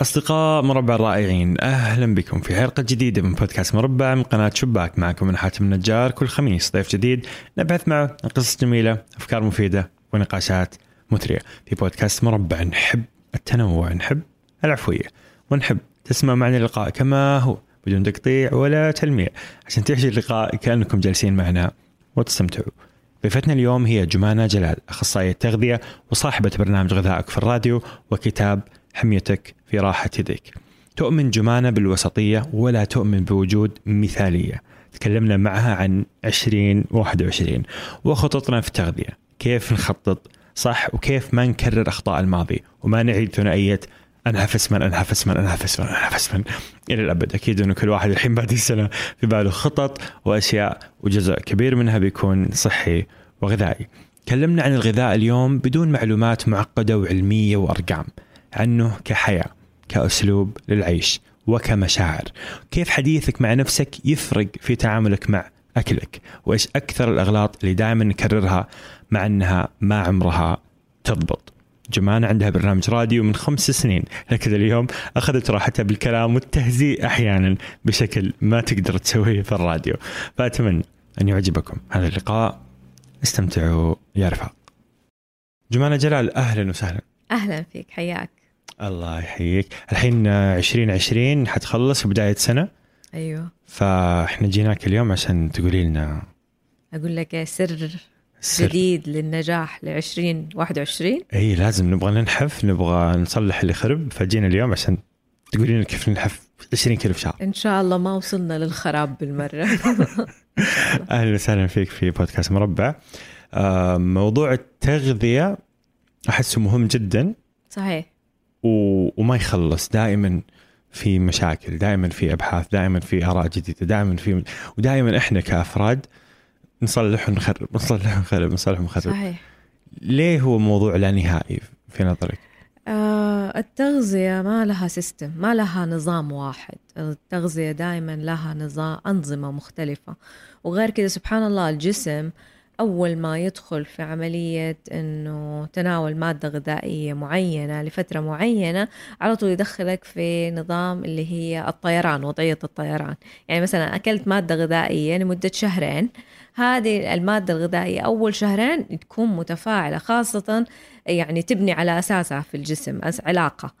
أصدقاء مربع الرائعين أهلا بكم في حلقة جديدة من بودكاست مربع من قناة شباك. معكم من حاتم النجار. كل خميس ضيف جديد نبحث معه عن قصص جميلة أفكار مفيدة ونقاشات مثرية. في بودكاست مربع نحب التنوع نحب العفوية ونحب تسمع معنا اللقاء كما هو بدون تقطيع ولا تلميع عشان تعيش اللقاء كأنكم جالسين معنا. وتستمتعوا. ضيفتنا اليوم هي جمانة جلال أخصائية تغذية وصاحبة برنامج غذائك في الراديو وكتاب حميتك في راحة يديك. تؤمن جمانة بالوسطية ولا تؤمن بوجود مثالية. تكلمنا معها عن 2021 وخططنا في التغذية. كيف نخطط؟ صح وكيف ما نكرر أخطاء الماضي؟ وما نعيد ثنائية انهى فسما انهى فسما انهى فسما انهى فسما إلى الأبد. أكيد أنه كل واحد الحين بعد السنة في باله خطط وأشياء وجزء كبير منها بيكون صحي وغذائي. تكلمنا عن الغذاء اليوم بدون معلومات معقدة وعلمية وأرقام. عنه كحياة كأسلوب للعيش وكمشاعر. كيف حديثك مع نفسك يفرق في تعاملك مع أكلك؟ وإيش أكثر الأغلاط اللي دائما نكررها مع إنها ما عمرها تضبط. جمانة عندها برنامج راديو من خمس سنين. لكن اليوم أخذت راحتها بالكلام والتهزيء أحيانا بشكل ما تقدر تسويه في الراديو. فأتمنى أن يعجبكم هذا اللقاء. استمتعوا يا رفاق. جمانة جلال أهلا وسهلا. أهلا فيك حياك. الله يحييك. الحين 2020 حتخلص بداية سنة. أيوه. فاحنا جيناك اليوم عشان تقولي لنا. أقول لك سر سر. جديد للنجاح ل 2021 إي لازم نبغى ننحف نبغى نصلح اللي خرب. فجينا اليوم عشان تقولي لنا كيف ننحف 20 كيلو في شهر. إن شاء الله ما وصلنا للخراب بالمرة. أهلا وسهلا فيك في بودكاست مربع. آه، موضوع التغذية أحسه مهم جدا. صحيح. و... وما يخلص. دائما في مشاكل دائما في أبحاث دائما في آراء جديدة دائما في ودائما إحنا كأفراد نصلح ونخرب نصلح ونخرب نصلح ونخرب. صحيح. ليه هو موضوع لا نهائي في نظرك؟ آه التغذية ما لها سيستم ما لها نظام واحد. التغذية دائما لها نظام أنظمة مختلفة. وغير كده سبحان الله الجسم أول ما يدخل في عملية إنه تناول مادة غذائية معينة لفترة معينة على طول يدخلك في نظام اللي هي الطيران وضعية الطيران. يعني مثلا أكلت مادة غذائية لمدة شهرين هذه المادة الغذائية أول شهرين تكون متفاعلة خاصة يعني تبني على أساسها في الجسم علاقة.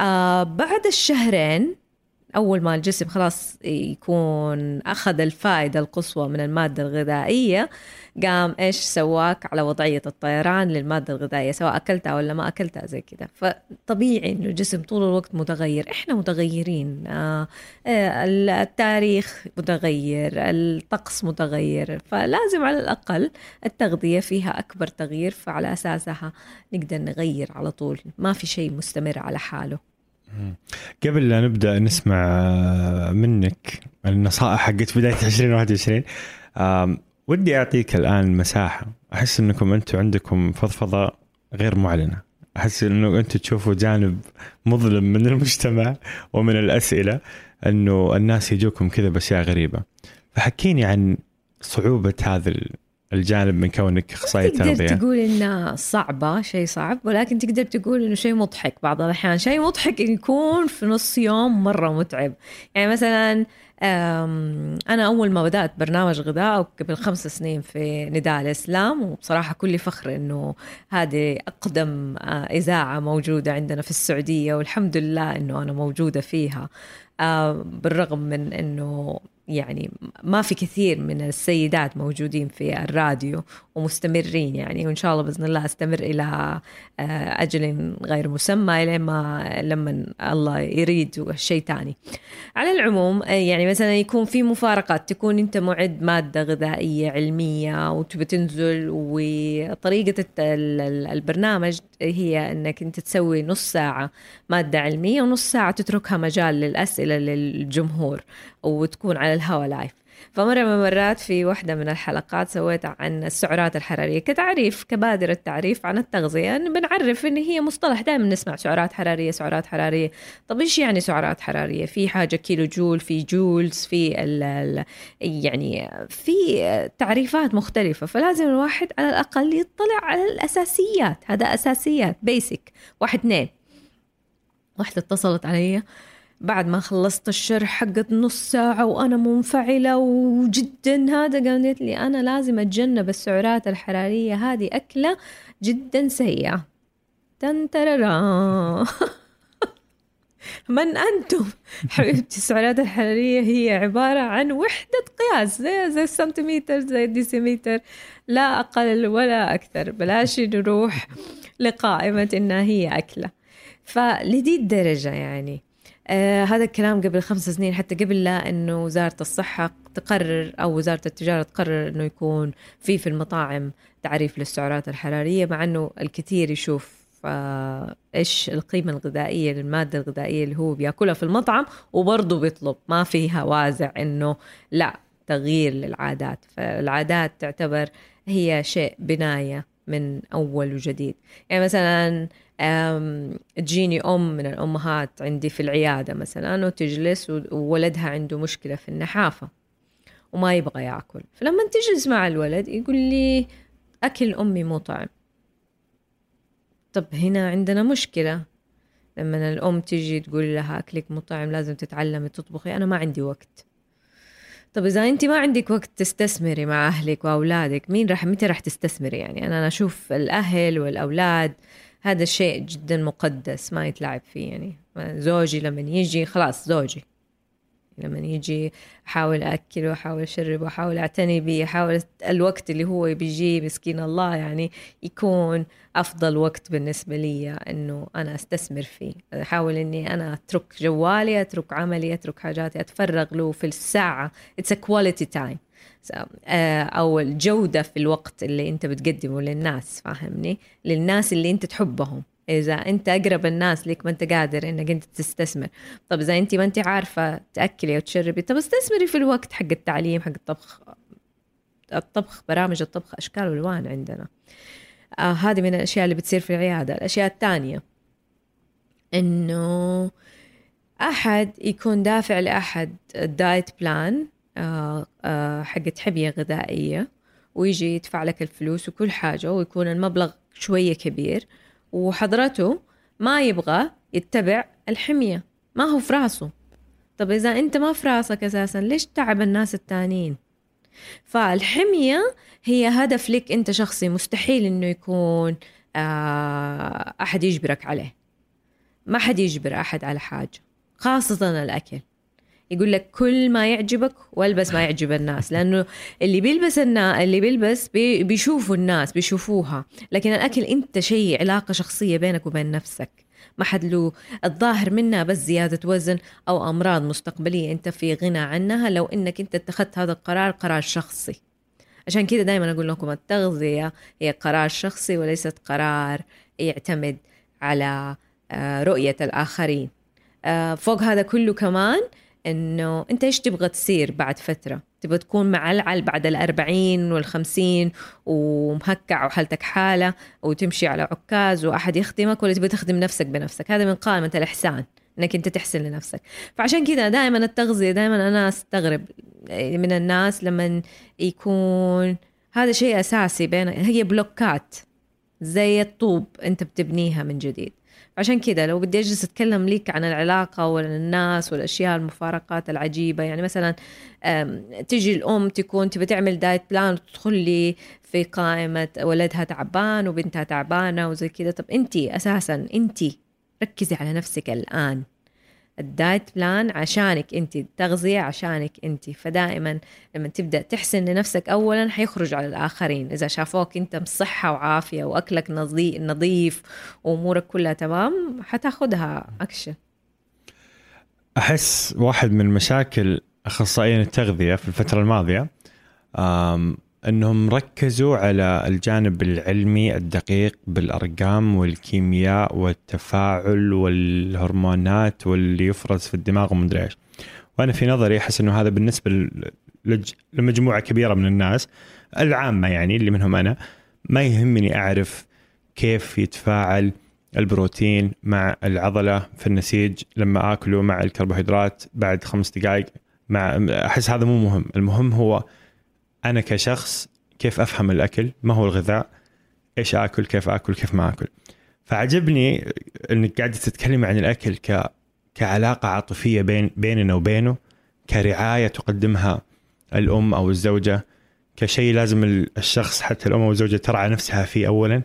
آه بعد الشهرين أول ما الجسم خلاص يكون أخذ الفائدة القصوى من المادة الغذائية قام إيش سواك على وضعية الطيران للمادة الغذائية سواء أكلتها ولا ما أكلتها زي كده. فطبيعي إنه الجسم طول الوقت متغير. إحنا متغيرين. آه آه، التاريخ متغير الطقس متغير. فلازم على الأقل التغذية فيها أكبر تغيير فعلى أساسها نقدر نغير على طول. ما في شيء مستمر على حاله. قبل لا نبدأ نسمع منك النصائح حقت بداية 2021 آم، ودي أعطيك الآن مساحة. أحس إنكم أنتم عندكم فضفضة غير معلنة. أحس إنه أنتم تشوفوا جانب مظلم من المجتمع ومن الأسئلة إنه الناس يجوكم كذا بأشياء غريبة. فحكيني عن صعوبة هذا الجانب من كونك اخصائيه تقدر تغذيه تقول إنها صعبة شيء صعب ولكن تقدر تقول إنه شيء مضحك بعض الأحيان. شيء مضحك يكون في نص يوم مرة متعب. يعني مثلا أم، أنا أول ما بدأت برنامج غذاء قبل خمس سنين في نداء الإسلام وبصراحة كل فخر إنه هذه أقدم آه، إذاعة موجودة عندنا في السعودية والحمد لله إنه أنا موجودة فيها. آه، بالرغم من إنه يعني ما في كثير من السيدات موجودين في الراديو ومستمرين يعني وإن شاء الله بإذن الله أستمر إلى آه، أجل غير مسمى إلى ما لما الله يريد شيء تاني. على العموم آه، يعني مثلا يكون في مفارقات تكون أنت معد مادة غذائية علمية وتبي تنزل وطريقة البرنامج هي إنك أنت تسوي نص ساعة مادة علمية ونص ساعة تتركها مجال للأسئلة للجمهور وتكون على الهوا live. فمرة من المرات في واحدة من الحلقات سويت عن السعرات الحرارية. كتعريف كبادرة تعريف عن التغذية إن بنعرف إن هي مصطلح دائما نسمع سعرات حرارية سعرات حرارية. طب إيش يعني سعرات حرارية؟ في حاجة كيلو جول في joules في ال ال يعني في تعريفات مختلفة. فلازم الواحد على الأقل يطلع على الأساسيات. هذا أساسيات basic واحد اثنين. واحدة اتصلت علي بعد ما خلصت الشرح حقت نص ساعة وأنا منفعلة وجدا هذا قالت لي أنا لازم أتجنب السعرات الحرارية هذه أكلة جدا سيئة. تنتررا من أنتم؟ حبيبتي السعرات الحرارية هي عبارة عن وحدة قياس زي زي السنتيمتر زي الديسيمتر لا أقل ولا أكثر. بلاش نروح لقائمة إنها هي أكلة. فلدي الدرجة يعني. آه هذا الكلام قبل خمس سنين حتى قبل لا إنه وزارة الصحة تقرر أو وزارة التجارة تقرر إنه يكون في في المطاعم تعريف للسعرات الحرارية مع إنه الكثير يشوف آه إيش القيمة الغذائية للمادة الغذائية اللي هو بيأكلها في المطعم وبرضه بيطلب. ما فيها وازع إنه لا تغيير للعادات. فالعادات تعتبر هي شيء بناية من أول وجديد. يعني مثلا تجيني أم من الأمهات عندي في العيادة مثلا وتجلس وولدها عنده مشكلة في النحافة وما يبغى يأكل. فلما تجلس مع الولد يقول لي أكل أمي مو طعم. طب هنا عندنا مشكلة. لما الأم تجي تقول لها أكلك مو طعم لازم تتعلمي تطبخي أنا ما عندي وقت. طب إذا أنت ما عندك وقت تستثمري مع أهلك وأولادك مين راح متى راح تستثمري يعني؟ أنا أشوف الأهل والأولاد هذا الشيء جدا مقدس ما يتلعب فيه يعني زوجي لما يجي خلاص زوجي لما يجي أحاول اكله وأحاول اشربه وأحاول أعتني به أحاول الوقت اللي هو بيجي مسكين الله يعني يكون أفضل وقت بالنسبة لي إنه أنا أستثمر فيه. أحاول إني أنا أترك جوالي أترك عملي أترك حاجاتي أتفرغ له في الساعة. it's quality time أو الجودة في الوقت اللي أنت بتقدمه للناس فاهمني؟ للناس اللي أنت تحبهم. إذا أنت أقرب الناس لك ما أنت قادر إنك أنت تستثمر. طب إذا أنت ما أنت عارفة تأكلي وتشربي طب استثمري في الوقت حق التعليم حق الطبخ. الطبخ برامج الطبخ أشكال وألوان عندنا. آه هذه من الأشياء اللي بتصير في العيادة. الأشياء الثانية إنه أحد يكون دافع لأحد دايت بلان آه، آه، حقت حمية غذائية ويجي يدفع لك الفلوس وكل حاجة ويكون المبلغ شوية كبير. وحضرته ما يبغى يتبع الحمية ما هو في راسه طب إذا أنت ما في راسك أساسا ليش تعب الناس التانيين؟ فالحمية هي هدف لك أنت شخصي مستحيل أنه يكون آه، أحد يجبرك عليه. ما حد يجبر أحد على حاجة خاصة الأكل. يقول لك كل ما يعجبك والبس ما يعجب الناس لأنه اللي بيلبس النا... اللي بيلبس بي... بيشوفوا الناس بيشوفوها. لكن الأكل أنت شيء علاقة شخصية بينك وبين نفسك. ما حد له الظاهر منها بس زيادة وزن أو أمراض مستقبلية. أنت في غنى عنها لو أنك أنت اتخذت هذا القرار قرار شخصي. عشان كده دائما أقول لكم التغذية هي قرار شخصي وليست قرار يعتمد على آه، رؤية الآخرين. آه، فوق هذا كله كمان إنه أنت إيش تبغى تصير بعد فترة؟ تبغى تكون معلعل بعد الأربعين والخمسين ومهكع وحالتك حالة وتمشي على عكاز وأحد يخدمك ولا تبغى تخدم نفسك بنفسك؟ هذا من قائمة الإحسان إنك أنت تحسن لنفسك. فعشان كذا دائما التغذية دائما أنا أستغرب من الناس لما يكون هذا شيء أساسي بين هي بلوكات زي الطوب أنت بتبنيها من جديد. عشان كذا لو بدي أجلس أتكلم لك عن العلاقة والناس والأشياء المفارقات العجيبة يعني مثلا تجي الأم تكون تبي تعمل diet plan وتدخل لي في قائمة ولدها تعبان وبنتها تعبانة وزي كذا. طب انت أساسا انت ركزي على نفسك الآن. ال diet plan عشانك انت التغذية عشانك انت. فدائما لما تبدأ تحسن لنفسك أولا حيخرج على الآخرين. إذا شافوك أنت بصحة وعافية وأكلك نظيف وأمورك كلها تمام حتاخدها أكشن. أحس واحد من مشاكل أخصائيين التغذية في الفترة الماضية أنهم ركزوا على الجانب العلمي الدقيق بالأرقام والكيمياء والتفاعل والهرمونات واللي يفرز في الدماغ ومدري إيش. وأنا في نظري أحس إنه هذا بالنسبة لمجموعة كبيرة من الناس العامة يعني اللي منهم أنا ما يهمني أعرف كيف يتفاعل البروتين مع العضلة في النسيج لما آكله مع الكربوهيدرات بعد خمس دقائق مع أحس هذا مو مهم، المهم هو أنا كشخص كيف أفهم الأكل؟ ما هو الغذاء؟ إيش آكل؟ كيف آكل؟ كيف ما آكل؟ فعجبني إنك قاعدة تتكلمي عن الأكل ك كعلاقة عاطفية بين بيننا وبينه كرعاية تقدمها الأم أو الزوجة كشيء لازم الشخص حتى الأم أو الزوجة ترعى نفسها فيه اولا.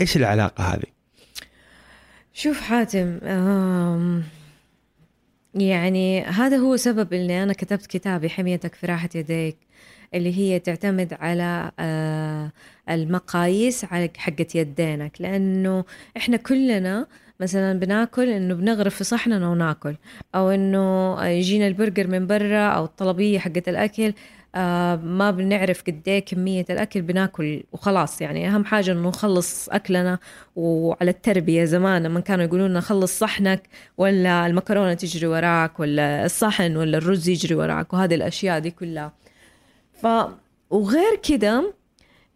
إيش العلاقة هذه؟ شوف حاتم يعني هذا هو سبب اللي أنا كتبت كتابي حميتك في راحة يديك. اللي هي تعتمد على آه، المقاييس على يدينك. لأنه إحنا كلنا مثلا بناكل إنه بنغرف في صحننا وناكل أو إنه يجينا البرجر من برا أو الطلبية حقت الأكل آه ما بنعرف قد إيه كمية الأكل بناكل وخلاص. يعني أهم حاجة إنه نخلص أكلنا وعلى التربية زمان لما كانوا يقولون لنا خلص صحنك ولا المكرونة تجري وراك ولا الصحن ولا الرز يجري وراك وهذه الأشياء دي كلها. ف وغير كده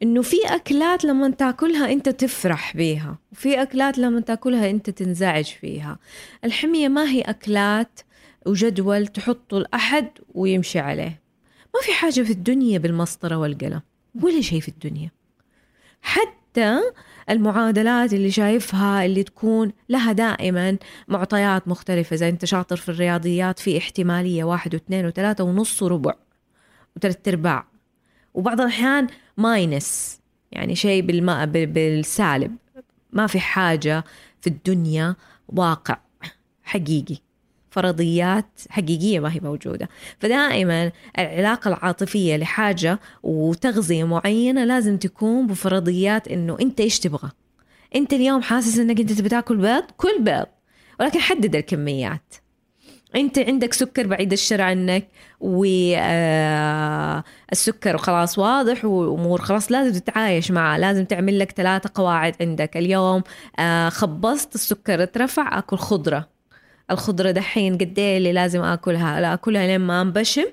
إنه في أكلات لما تاكلها أنت تفرح بيها وفي أكلات لما تاكلها أنت تنزعج فيها. الحمية ما هي أكلات وجدول تحطه الاحد ويمشي عليه. ما في حاجة في الدنيا بالمسطرة والقلم ولا شيء في الدنيا. حتى المعادلات اللي شايفها اللي تكون لها دائما معطيات مختلفة إذا أنت شاطر في الرياضيات في احتمالية واحد واثنين وثلاثة ونص وربع وثلاث أرباع. وبعض الأحيان ماينس يعني شيء بالماء بالسالب. ما في حاجة في الدنيا واقع حقيقي. فرضيات حقيقية ما هي موجودة. فدائما العلاقة العاطفية لحاجة وتغذية معينة لازم تكون بفرضيات إنه أنت إيش تبغى. أنت اليوم حاسس إنك أنت تبي تاكل بيض؟ كل بيض. ولكن حدد الكميات. أنت عندك سكر بعيد الشر عنك والسكر آه، خلاص واضح وأمور خلاص لازم تتعايش معه لازم تعمل لك ثلاثة قواعد عندك اليوم. آه، خبصت السكر اترفع أكل خضرة. الخضرة دحين قد إيه اللي لازم آكلها؟ لا أكلها لين ما أنبشم.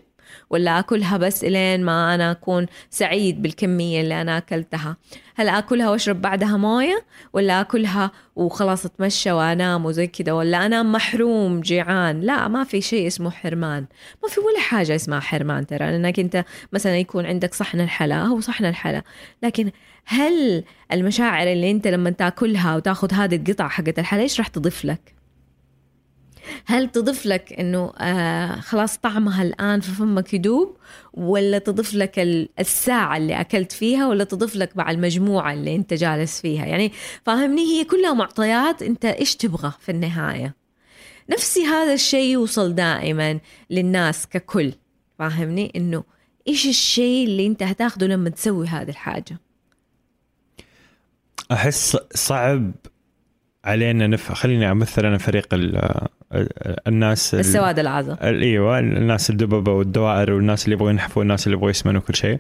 ولا أكلها بس الين ما أنا أكون سعيد بالكمية اللي أنا أكلتها. هل أكلها وأشرب بعدها موية؟ ولا أكلها وخلاص أتمشى وأنام وزي كذا ولا أنام محروم جيعان؟ لا ما في شيء اسمه حرمان. ما في ولا حاجة اسمها حرمان ترى لأنك أنت مثلا يكون عندك صحن الحلا هو صحن الحلا. لكن هل المشاعر اللي أنت لما تأكلها وتأخذ هذه القطعه حقت الحلا إيش راح تضيف لك؟ هل تضيف لك إنه آه خلاص طعمها الآن في فمك يدوب ولا تضيف لك الساعة اللي أكلت فيها ولا تضيف لك مع المجموعة اللي أنت جالس فيها؟ يعني فاهمني هي كلها معطيات أنت إيش تبغى في النهاية. نفسي هذا الشيء يوصل دائما للناس ككل فاهمني؟ إنه إيش الشيء اللي أنت هتاخده لما تسوي هذه الحاجة؟ أحس صعب علينا نف خليني أمثل أنا فريق الناس السواد العظم إيوه الناس الدببة والدوائر والناس اللي يبغوا ينحفوا والناس اللي يبغوا يسمنوا كل شيء.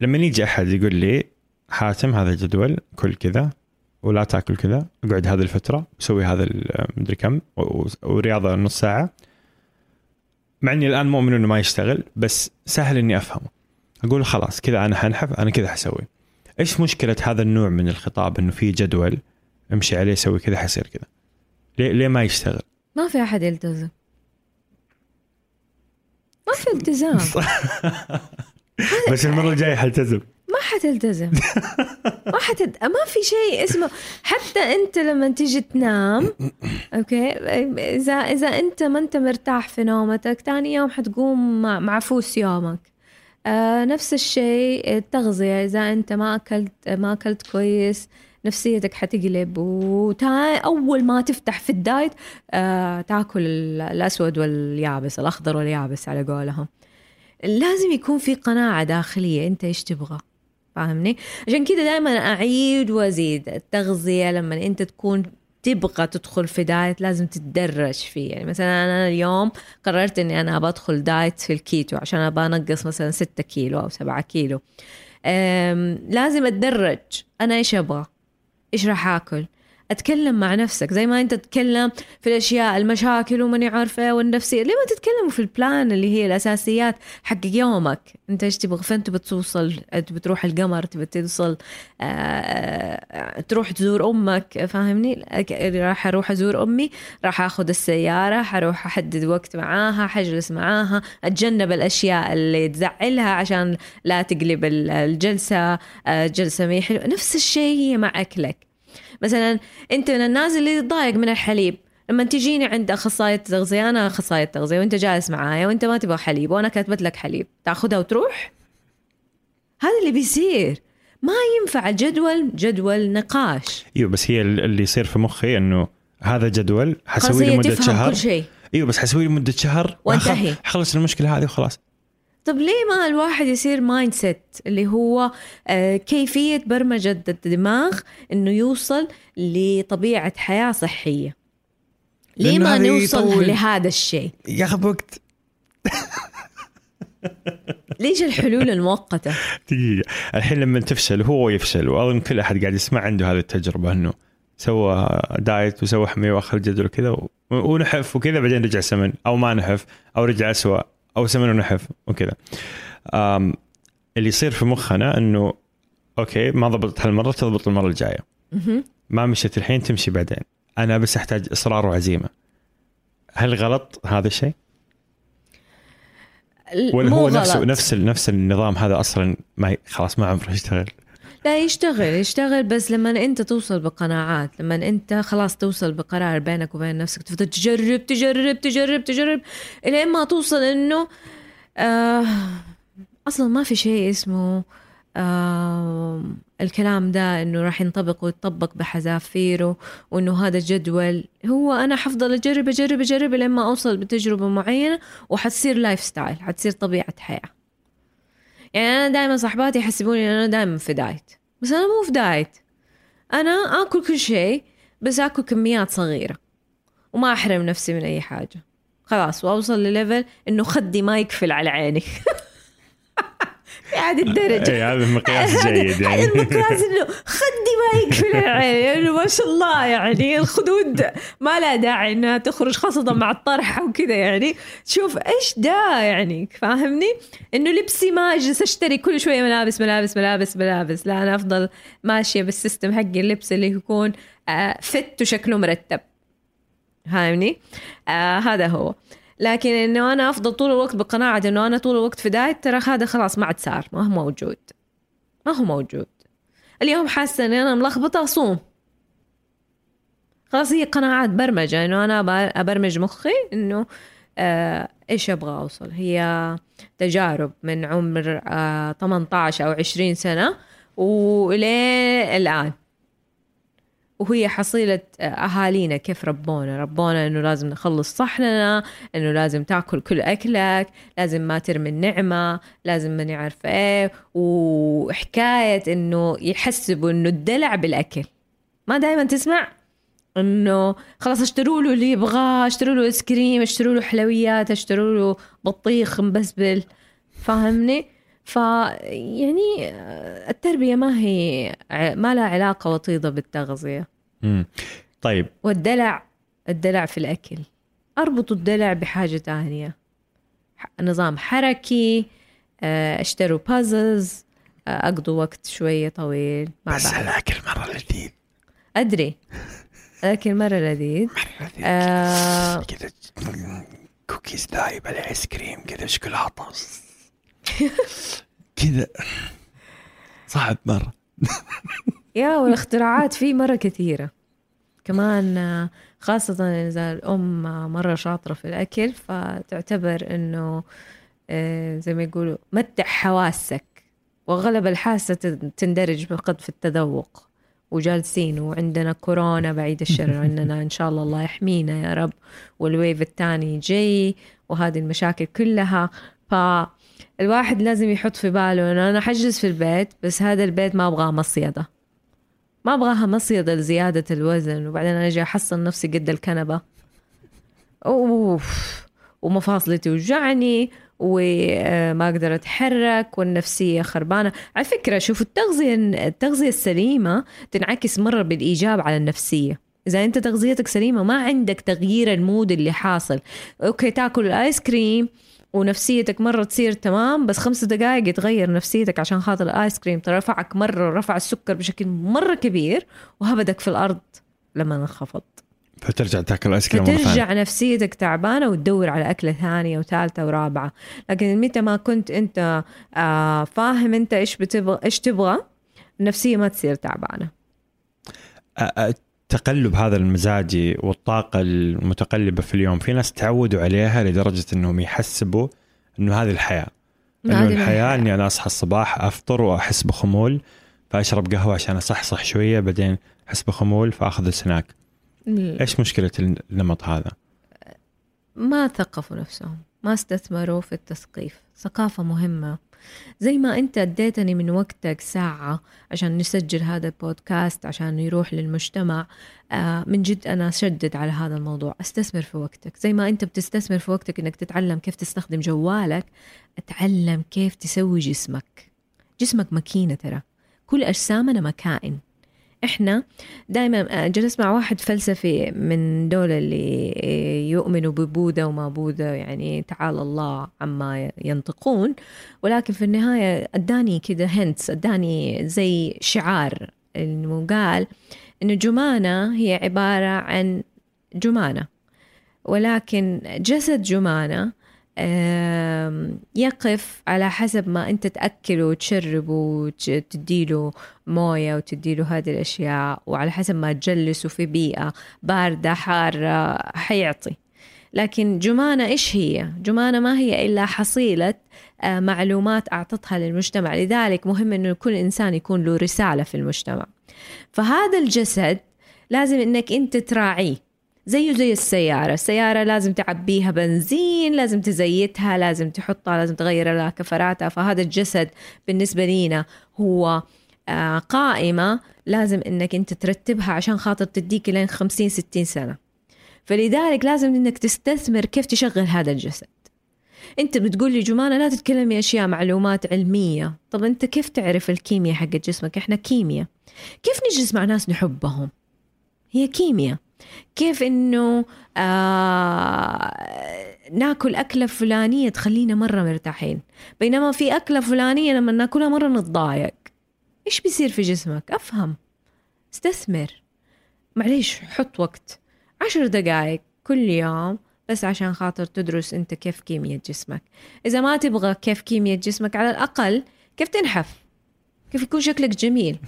لما يجي أحد يقول لي حاتم هذا الجدول كل كذا ولا تاكل كذا اقعد هذه الفترة سوي هذا مدري كم ورياضة نص ساعة. مع إني الآن مؤمن إنه ما يشتغل بس سهل إني أفهمه. أقول خلاص كذا أنا حنحف أنا كذا حسوي. إيش مشكلة هذا النوع من الخطاب إنه في جدول أمشي عليه سوي كذا حيصير كذا؟ ليه ليه ما يشتغل؟ ما في أحد يلتزم. ما في التزام. بس المرة الجاية حلتزم. ما حتلتزم. ما حتد... ما في شيء اسمه حتى. أنت لما تيجي تنام أوكي؟ اذا إذا أنت ما أنت مرتاح في نومتك ثاني يوم حتقوم معفوس يومك. آه نفس الشيء التغذية. إذا أنت ما اكلت ما أكلت كويس نفسيتك حتقلب وتا أول ما تفتح في الدايت آه تاكل الأسود واليابس الأخضر واليابس على قولهم. لازم يكون في قناعة داخلية أنت إيش تبغى؟ فاهمني؟ عشان كذا دائما أعيد وأزيد. التغذية لما أنت تكون تبغى تدخل في دايت لازم تتدرج فيه. يعني مثلا أنا اليوم قررت إني أنا بدخل دايت في الكيتو عشان أبغى أنقص مثلا 6 كيلو أو 7 كيلو. لازم أتدرج. أنا إيش أبغى؟ إيش راح آكل؟ أتكلم مع نفسك زي ما أنت تتكلم في الأشياء المشاكل وماني عارفة والنفسية ليه ما تتكلموا في ال plan اللي هي الأساسيات حق يومك؟ أنت إيش تبغى؟ فين تبغى توصل؟ تبغى تروح القمر؟ تبغى توصل آه, آه، تروح تزور أمك؟ فاهمني؟ راح أروح أزور أمي راح آخذ السيارة حروح أحدد وقت معاها حجلس معاها أتجنب الأشياء اللي تزعلها عشان لا تقلب الجلسة آه، جلسة مي حلوة نفس الشيء هي مع أكلك. مثلا أنت من الناس اللي تضايق من الحليب. لما تجيني عند أخصائية تغذية أنا أخصائية تغذية وأنت جالس معايا وأنت ما تبغى حليب وأنا كاتبت لك حليب تأخذها وتروح؟ هذا اللي بيصير. ما ينفع الجدول جدول نقاش. إيوه بس هي اللي يصير في مخي إنه هذا جدول حسوي له مده شهر كل شيء. إيوه بس حسوي له مده شهر وانتهي. حخلص المشكلة هذه وخلاص. طب ليه ما الواحد يصير mindset اللي هو آه، كيفية برمجة الدماغ إنه يوصل لطبيعة حياة صحية؟ ليه ما هذا نوصل يطول. لهذا الشيء؟ ياخذ وقت ليش الحلول المؤقتة؟ دقيقة. الحين لما تفشل وهو يفشل وأظن كل أحد قاعد يسمع عنده هذه التجربة إنه سوى دايت وسوى حمية واخر جدول وكذا و- ونحف وكذا بعدين رجع سمن أو ما نحف أو رجع اسوء أو سمن ونحف وكذا. اللي يصير في مخنا إنه okay ما ضبطت هالمرة تضبط المرة الجاية. ما مشيت الحين تمشي بعدين. أنا بس أحتاج إصرار وعزيمة. هل غلط هذا الشيء؟ ولا هو نفسه غلط. نفس نفس النظام هذا أصلا ما خلاص ما عمره يشتغل؟ لا يشتغل يشتغل بس لما انت توصل بقناعات لما انت خلاص توصل بقرار بينك وبين نفسك تفضل تجرب تجرب تجرب تجرب إلين ما توصل إنه آه أصلا ما في شيء اسمه آه الكلام ده إنه راح ينطبق ويتطبق بحذافيره وإنه هذا جدول. هو أنا حفضل أجرب أجرب أجرب لين ما أوصل بتجربة معينة وحتصير lifestyle حتصير طبيعة حياة. يعني أنا دائما صاحباتي يحسبوني إن أنا دائما في دايت. بس أنا مو في دايت. أنا آكل كل شيء بس آكل كميات صغيرة. وما أحرم نفسي من أي حاجة. خلاص وأوصل لل level إنه خدي ما يقفل على عيني. هذه الدرجة. اي هذا مقياس جيد هذا يعني المقياس إنه خدي ما يقفل يعني ما شاء الله يعني الخدود ما لها داعي إنها تخرج خاصة مع الطرحة وكذا يعني. شوف إيش ده يعني فاهمني؟ إنه لبسي ما أجلس أشتري كل شوية ملابس ملابس ملابس ملابس. لا أنا أفضل ماشية بال system حقي اللبس اللي يكون آه، fit وشكله مرتب. فاهمني؟ آه هذا هو. لكن إنه أنا أفضل طول الوقت بقناعه إنه أنا طول الوقت في دايت ترى هذا خلاص ما عاد صار ما هو موجود. ما هو موجود. اليوم حاسة إني أنا ملخبطة أصوم. خلاص هي قناعات برمجة إنه أنا أبرمج مخي إنه آه إيش أبغى أوصل؟ هي تجارب من عمر آه 18 أو 20 سنة ولين الآن. وهي حصيلة أهالينا كيف ربونا؟ ربونا إنه لازم نخلص صحننا إنه لازم تاكل كل أكلك لازم ما ترمي النعمة لازم ما نعرف إيه. وحكاية إنه يحسبوا إنه الدلع بالأكل. ما دائما تسمع؟ إنه خلاص اشتروا له اللي يبغاه اشتروا له آيس كريم اشتروا له حلويات اشتروا له بطيخ مبسبل فاهمني؟ ف يعني آه، التربية ما هي ما لها علاقة وطيدة بالتغذية. مم. طيب. والدلع الدلع في الأكل. اربطوا الدلع بحاجة ثانية. ح- نظام حركي آه، أشتروا puzzles أقضوا وقت شوية طويل مع بس بعض. الأكل مرة لذيذ. أدري. لكن مرة لذيذ. مرة لذيذ. آه كذا كوكيز ذايب على ايس كريم كذا شوكولاته كذا. صعب مرة. يا والاختراعات فيه مرة كثيرة. كمان خاصة إذا الأم مرة شاطرة في الأكل فتعتبر إنه آه، زي ما يقولوا متع حواسك. وغلب الحاسة تن- تندرج فقط في التذوق. وجالسين وعندنا كورونا بعيد الشر عندنا إن شاء الله الله يحمينا يا رب والويف الثاني جاي وهذه المشاكل كلها. فالواحد لازم يحط في باله إنه أنا حجلس في البيت بس هذا البيت ما أبغاه مصيدة. ما أبغاها مصيدة لزيادة الوزن وبعدين أنا أجي احصل نفسي قد الكنبة. أوف ومفاصلي توجعني وما أقدر أتحرك والنفسية خربانة. على فكرة شوف التغذية التغذية السليمة تنعكس مرة بالإيجاب على النفسية. إذا أنت تغذيتك سليمة ما عندك تغيير المود اللي حاصل. okay تاكل الآيس كريم ونفسيتك مرة تصير تمام بس خمس دقائق يتغير نفسيتك عشان خاطر الآيس كريم ترفعك مرة رفع السكر بشكل مرة كبير وهبدك في الأرض لما انخفض. فترجع تاكل ايس كريم ثانية فترجع نفسيتك تعبانة وتدور على أكلة ثانية وثالثة ورابعة. لكن متى ما كنت أنت آه فاهم أنت إيش بتبغى إيش تبغى النفسية ما تصير تعبانة. التقلب هذا المزاجي والطاقة المتقلبة في اليوم. في ناس تعودوا عليها لدرجة إنهم يحسبوا إنه هذه الحياة. انه الحياة الحياة. إني أنا أصحى الصباح أفطر وأحس بخمول فأشرب قهوة عشان أصحصح شوية بعدين أحس بخمول فأخذ السناك. إيش مشكلة النمط هذا؟ ما ثقفوا نفسهم ما استثمروا في التثقيف. ثقافة مهمة. زي ما انت اديتني من وقتك ساعة عشان نسجل هذا البودكاست عشان يروح للمجتمع آه من جد أنا أشدد على هذا الموضوع. أستثمر في وقتك. زي ما انت بتستثمر في وقتك إنك تتعلم كيف تستخدم جوالك اتعلم كيف تسوي جسمك. جسمك ماكينة ترى. كل أجسامنا مكائن. إحنا دائما جلست مع واحد فلسفي من دول اللي يؤمنوا ببوذا وما بوذا يعني تعالى الله عما ينطقون. ولكن في النهاية أداني كده هنتس أداني زي شعار. إنه قال إنه جمانة هي عبارة عن جمانة. ولكن جسد جمانة يقف على حسب ما انت تأكله وتشربه وتديله موية وتديله هذه الأشياء وعلى حسب ما تجلسه في بيئة باردة حارة حيعطي. لكن جمانة إيش هي؟ جمانة ما هي إلا حصيلة آه، معلومات أعطتها للمجتمع. لذلك مهم أنه كل إنسان يكون له رسالة في المجتمع. فهذا الجسد لازم أنك أنت تراعيه. زيه زي السيارة. السيارة لازم تعبيها بنزين لازم تزيتها لازم تحطها لازم تغير لها كفراتها. فهذا الجسد بالنسبة لينا هو آه، قائمة لازم إنك أنت ترتبها عشان خاطر تديك لين 50 60 سنة. فلذلك لازم إنك تستثمر كيف تشغل هذا الجسد. أنت بتقول لي جمانة لا تتكلمي أشياء معلومات علمية. طب أنت كيف تعرف الكيمياء حق جسمك؟ إحنا كيمياء. كيف نجلس مع ناس نحبهم؟ هي كيمياء. كيف إنه آه ناكل أكلة فلانية تخلينا مرة مرتاحين. بينما في أكلة فلانية لما ناكلها مرة نتضايق. إيش بيصير في جسمك؟ أفهم. استثمر. معليش حط وقت. عشر دقائق كل يوم بس عشان خاطر تدرس أنت كيف كيمياء جسمك. إذا ما تبغى كيف كيمياء جسمك على الأقل كيف تنحف؟ كيف يكون شكلك جميل؟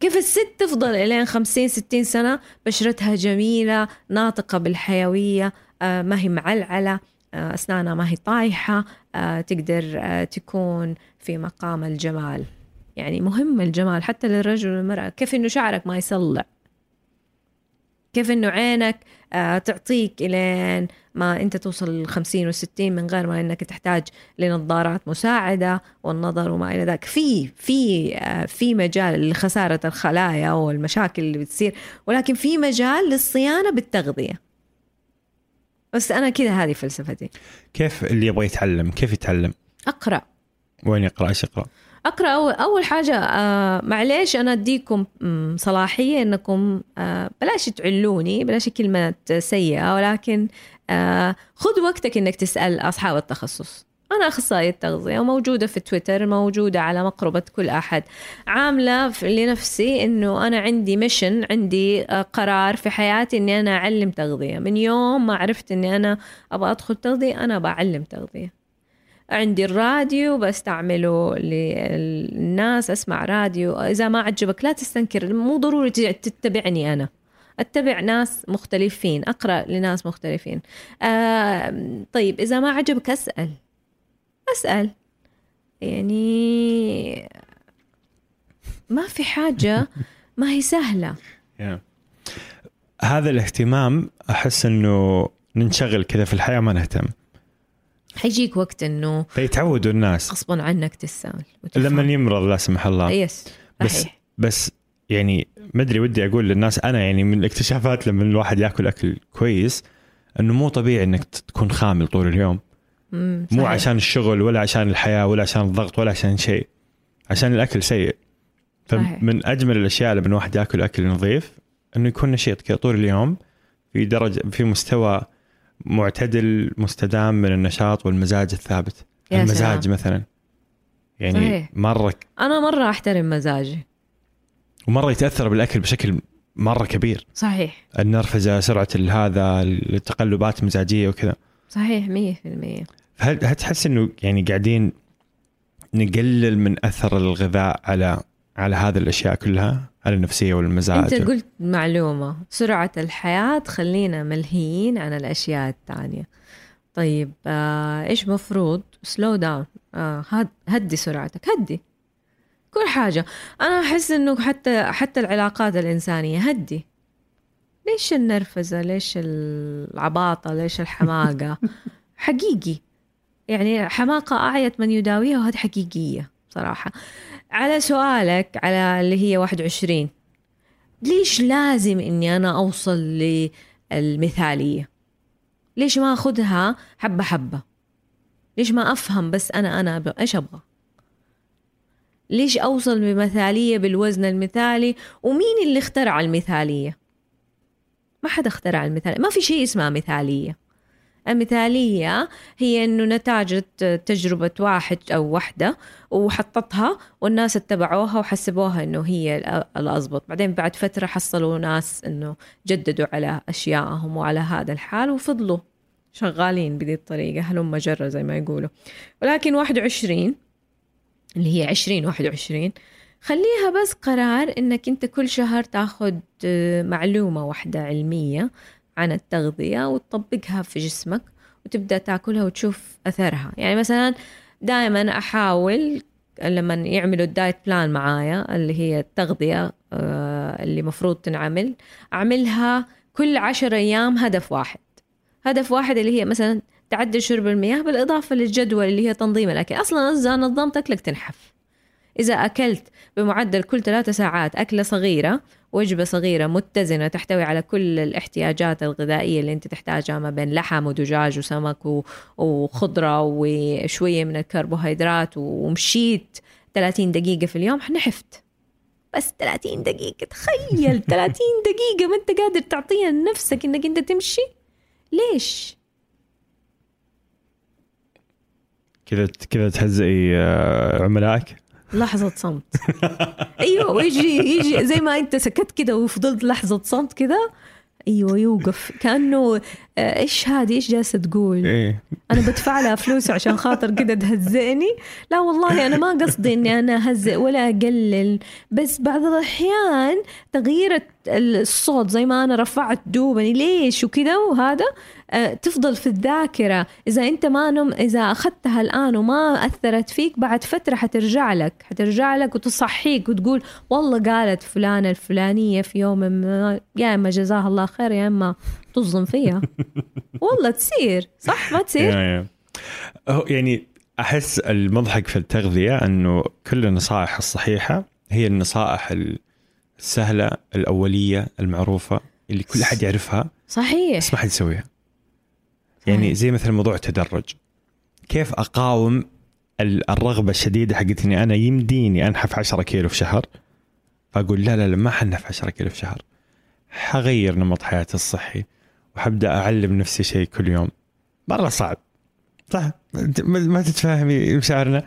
كيف الست تفضل إلين خمسين ستين سنة؟ بشرتها جميلة ناطقة بالحيوية آه، ما هي معلعلة آه، أسنانها ما هي طايحة آه، تقدر تكون في مقام الجمال. يعني مهم الجمال حتى للرجل والمرأة. كيف إنه شعرك ما يصلع؟ كيف إنه عينك آه، تعطيك إلين ما أنت توصل للخمسين والستين من غير ما إنك تحتاج لنظارات مساعدة والنظر وما إلى ذلك. في في آه، في مجال لخسارة الخلايا والمشاكل اللي بتصير ولكن في مجال للصيانة بالتغذية. بس أنا كذا هذه فلسفتي. كيف اللي يبغى يتعلم؟ كيف يتعلم؟ أقرأ. وين يقرأ؟ إيش يقرأ؟ أقرأ اول أول حاجة آه معليش أنا أديكم صلاحية إنكم آه بلاش تعلوني بلاش كلمه سيئة ولكن آه خذ وقتك إنك تسأل أصحاب التخصص. أنا أخصائية تغذيه وموجودة في تويتر موجودة على مقربة كل أحد. عاملة في- لنفسي إنه أنا عندي ميشن عندي آه، قرار في حياتي إني أنا أعلم تغذية. من يوم ما عرفت إني أنا أبغى أدخل تغذية أنا بعلم تغذية. عندي الراديو بستعمله للناس أسمع راديو. إذا ما عجبك لا تستنكر مو ضروري تتبعني أنا. أتبع ناس مختلفين أقرأ لناس مختلفين. آه طيب إذا ما عجبك أسأل. أسأل. يعني ما في حاجة ما هي سهلة. Yeah. هذا الاهتمام أحس إنه ننشغل كذا في الحياة ما نهتم. حيجيك وقت إنه فيتعودوا الناس غصبا عنك تسأل. لما يمرض لا سمح الله يس بس صحيح بس يعني ما أدري ودي أقول للناس أنا يعني من الاكتشافات لما الواحد يأكل أكل كويس إنه مو طبيعي إنك تكون خامل طول اليوم مم، مو صحيح. عشان الشغل ولا عشان الحياة ولا عشان الضغط ولا عشان شيء عشان الأكل سيء صحيح. فمن أجمل الأشياء لما الواحد يأكل أكل نظيف إنه يكون نشيط كذا طول اليوم في درجة في مستوى معتدل مستدام من النشاط والمزاج الثابت. يا المزاج سلام. مثلا. يعني صحيح. مرة أنا مرة أحترم مزاجي. ومرة يتأثر بالأكل بشكل مرة كبير. صحيح. النرفزة سرعة هذا التقلبات المزاجيه وكذا. صحيح مية في المية. هل هل تحس إنه يعني قاعدين نقلل من أثر الغذاء على على هذه الأشياء كلها؟ على النفسية والمزاج. أنت قلت معلومة. سرعة الحياة تخلينا ملهيين عن الأشياء الثانية طيب آه إيش مفروض؟ سلو داون آه هد هدي سرعتك. هدي. كل حاجة. أنا أحس إنه حتى حتى العلاقات الإنسانية. هدي. ليش النرفزة؟ ليش العباطة؟ ليش الحماقة؟ حقيقي. يعني حماقة أعيت من يداويها وهذه حقيقية صراحة. على سؤالك على اللي هي 21 ليش لازم إني أنا أوصل للمثالية؟ ليش ما أخذها حبة حبة؟ ليش ما أفهم بس أنا أنا إيش أبغى؟ ليش أوصل بمثالية بالوزن المثالي؟ ومين اللي اخترع المثالية؟ ما حدا اخترع المثالية ما في شيء اسمه مثالية. المثالية هي أنه نتاج تجربة واحد أو وحدة وحطتها والناس اتبعوها وحسبوها أنه هي الأضبط بعدين بعد فترة حصلوا ناس أنه جددوا على أشيائهم وعلى هذا الحال وفضلوا شغالين بذي الطريقة. هلم مجرة زي ما يقولوا. ولكن 21 اللي هي 20 21 خليها بس قرار إنك أنت كل شهر تاخذ معلومة واحدة علمية عن التغذية وتطبقها في جسمك وتبدأ تاكلها وتشوف أثرها. يعني مثلا دائما أحاول لما يعملوا الدايت بلان معايا اللي هي التغذية آه، اللي مفروض تنعمل أعملها كل عشر أيام هدف واحد. هدف واحد اللي هي مثلا تعدل شرب المياه بالإضافة للجدول اللي هي تنظيم الأكل. أصلا إذا نظمت أكلك تنحف. إذا أكلت بمعدل كل ثلاثة ساعات أكلة صغيرة وجبة صغيرة متزنة تحتوي على كل الاحتياجات الغذائية اللي أنت تحتاجها ما بين لحم ودجاج وسمك وخضرة وشوية من الكربوهيدرات ومشيت 30 دقيقة في اليوم حنحفت بس 30 دقيقة تخيل 30 دقيقة ما أنت قادر تعطيها لنفسك إنك أنت تمشي ليش؟ كذا كذا تهزئي آه، عملائك؟ لحظة صمت. أيوه ويجي يجي زي ما أنت سكت كده وفضلت لحظة صمت كده أيوه يوقف. كأنه آه، إيش هذه؟ إيش جالسة تقول؟ إيه؟ أنا بدفع لها فلوس عشان خاطر كده تهزئني. لا والله أنا ما قصدي إني أنا أهزئ ولا أقلل. بس بعض الأحيان تغيير الصوت زي ما أنا رفعت دوبني. ليش؟ وكذا وهذا. تفضل في الذاكرة. إذا أنت ما نم إذا أخذتها الآن وما أثرت فيك بعد فترة حترجع لك. حترجع لك وتصحيك وتقول والله قالت فلانة الفلانية في يوم ما يا إما جزاها الله خير يا إما تظلم فيها. والله تصير صح؟ ما تصير؟ يعني أحس المضحك في التغذية أنه كل النصائح الصحيحة هي النصائح السهلة الأولية المعروفة اللي كل أحد يعرفها. صحيح. بس ما حد يسويها. يعني زي مثل موضوع التدرج. كيف أقاوم الرغبة الشديدة حقت إني أنا يمديني أنحف 10 كيلو في شهر؟ فأقول لا لا لا ما حنحف 10 كيلو في شهر. حغير نمط حياتي الصحي وحبدأ أعلم نفسي شيء كل يوم. مرة صعب. صح؟ ما تتفاهمي مشاعرنا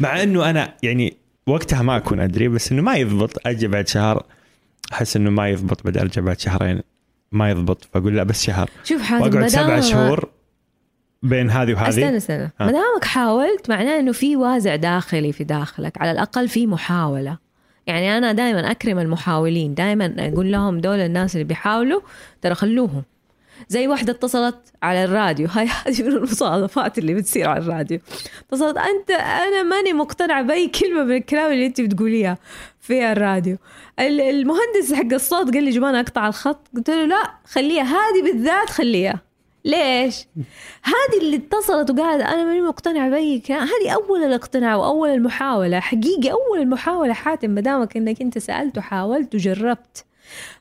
مع إنه أنا يعني وقتها ما أكون أدري بس إنه ما يضبط. أجي بعد شهر أحس إنه ما يضبط بعد أرجع بعد شهرين. ما يضبط. فأقول لا بس شهر. شوف حازم وأقعد سبع شهور بين هذه وهذه. استنى استنى. ما دامك حاولت معناه إنه في وازع داخلي في داخلك. على الأقل في محاولة. يعني أنا دائما أكرم المحاولين. دائما أقول لهم دول الناس اللي بيحاولوا ترى خلوهم. زي واحدة اتصلت على الراديو. هاي هذه من المصادفات اللي بتصير على الراديو. اتصلت أنت أنا ماني مقتنعة بأي كلمة من الكلام اللي أنت بتقوليها في الراديو. المهندس حق الصوت قال لي جمانة أقطع الخط. قلت له لا خليها. هذه بالذات خليها. ليش؟ هذه اللي اتصلت وقالت أنا ماني مقتنعه بأي كلام. هذه أول الاقتناع وأول المحاولة. حقيقة أول المحاولة حاتم ما دامك إنك أنت سألت وحاولت وجربت.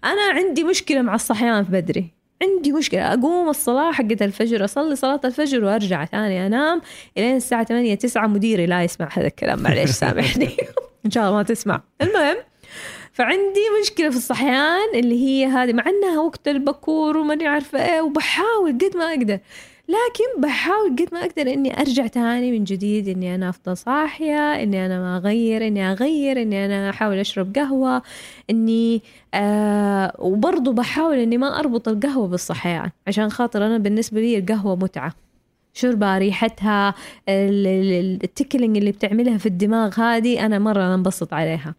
أنا عندي مشكلة مع الصحيان في بدري. عندي مشكلة أقوم الصلاة حقت الفجر أصلي صلاة الفجر وأرجع ثاني أنام إلين الساعة 8 9 مديري لا يسمع هذا الكلام معليش سامحني. إن شاء الله ما تسمع. المهم فعندي مشكلة في الصحيان اللي هي هذه مع أنها وقت البكور وماني عارفة إيه وبحاول قد ما أقدر لكن بحاول قد ما أقدر إني أرجع تاني من جديد إني أنا أفضل صاحية إني أنا ما أغير إني أغير إني أنا أحاول أشرب قهوة إني آه وبرضه بحاول إني ما أربط القهوة بالصحيان عشان خاطر أنا بالنسبة لي القهوة متعة. شوربة ريحتها ال- ال- التكلينج اللي بتعملها في الدماغ هذه أنا مرة أنبسط عليها.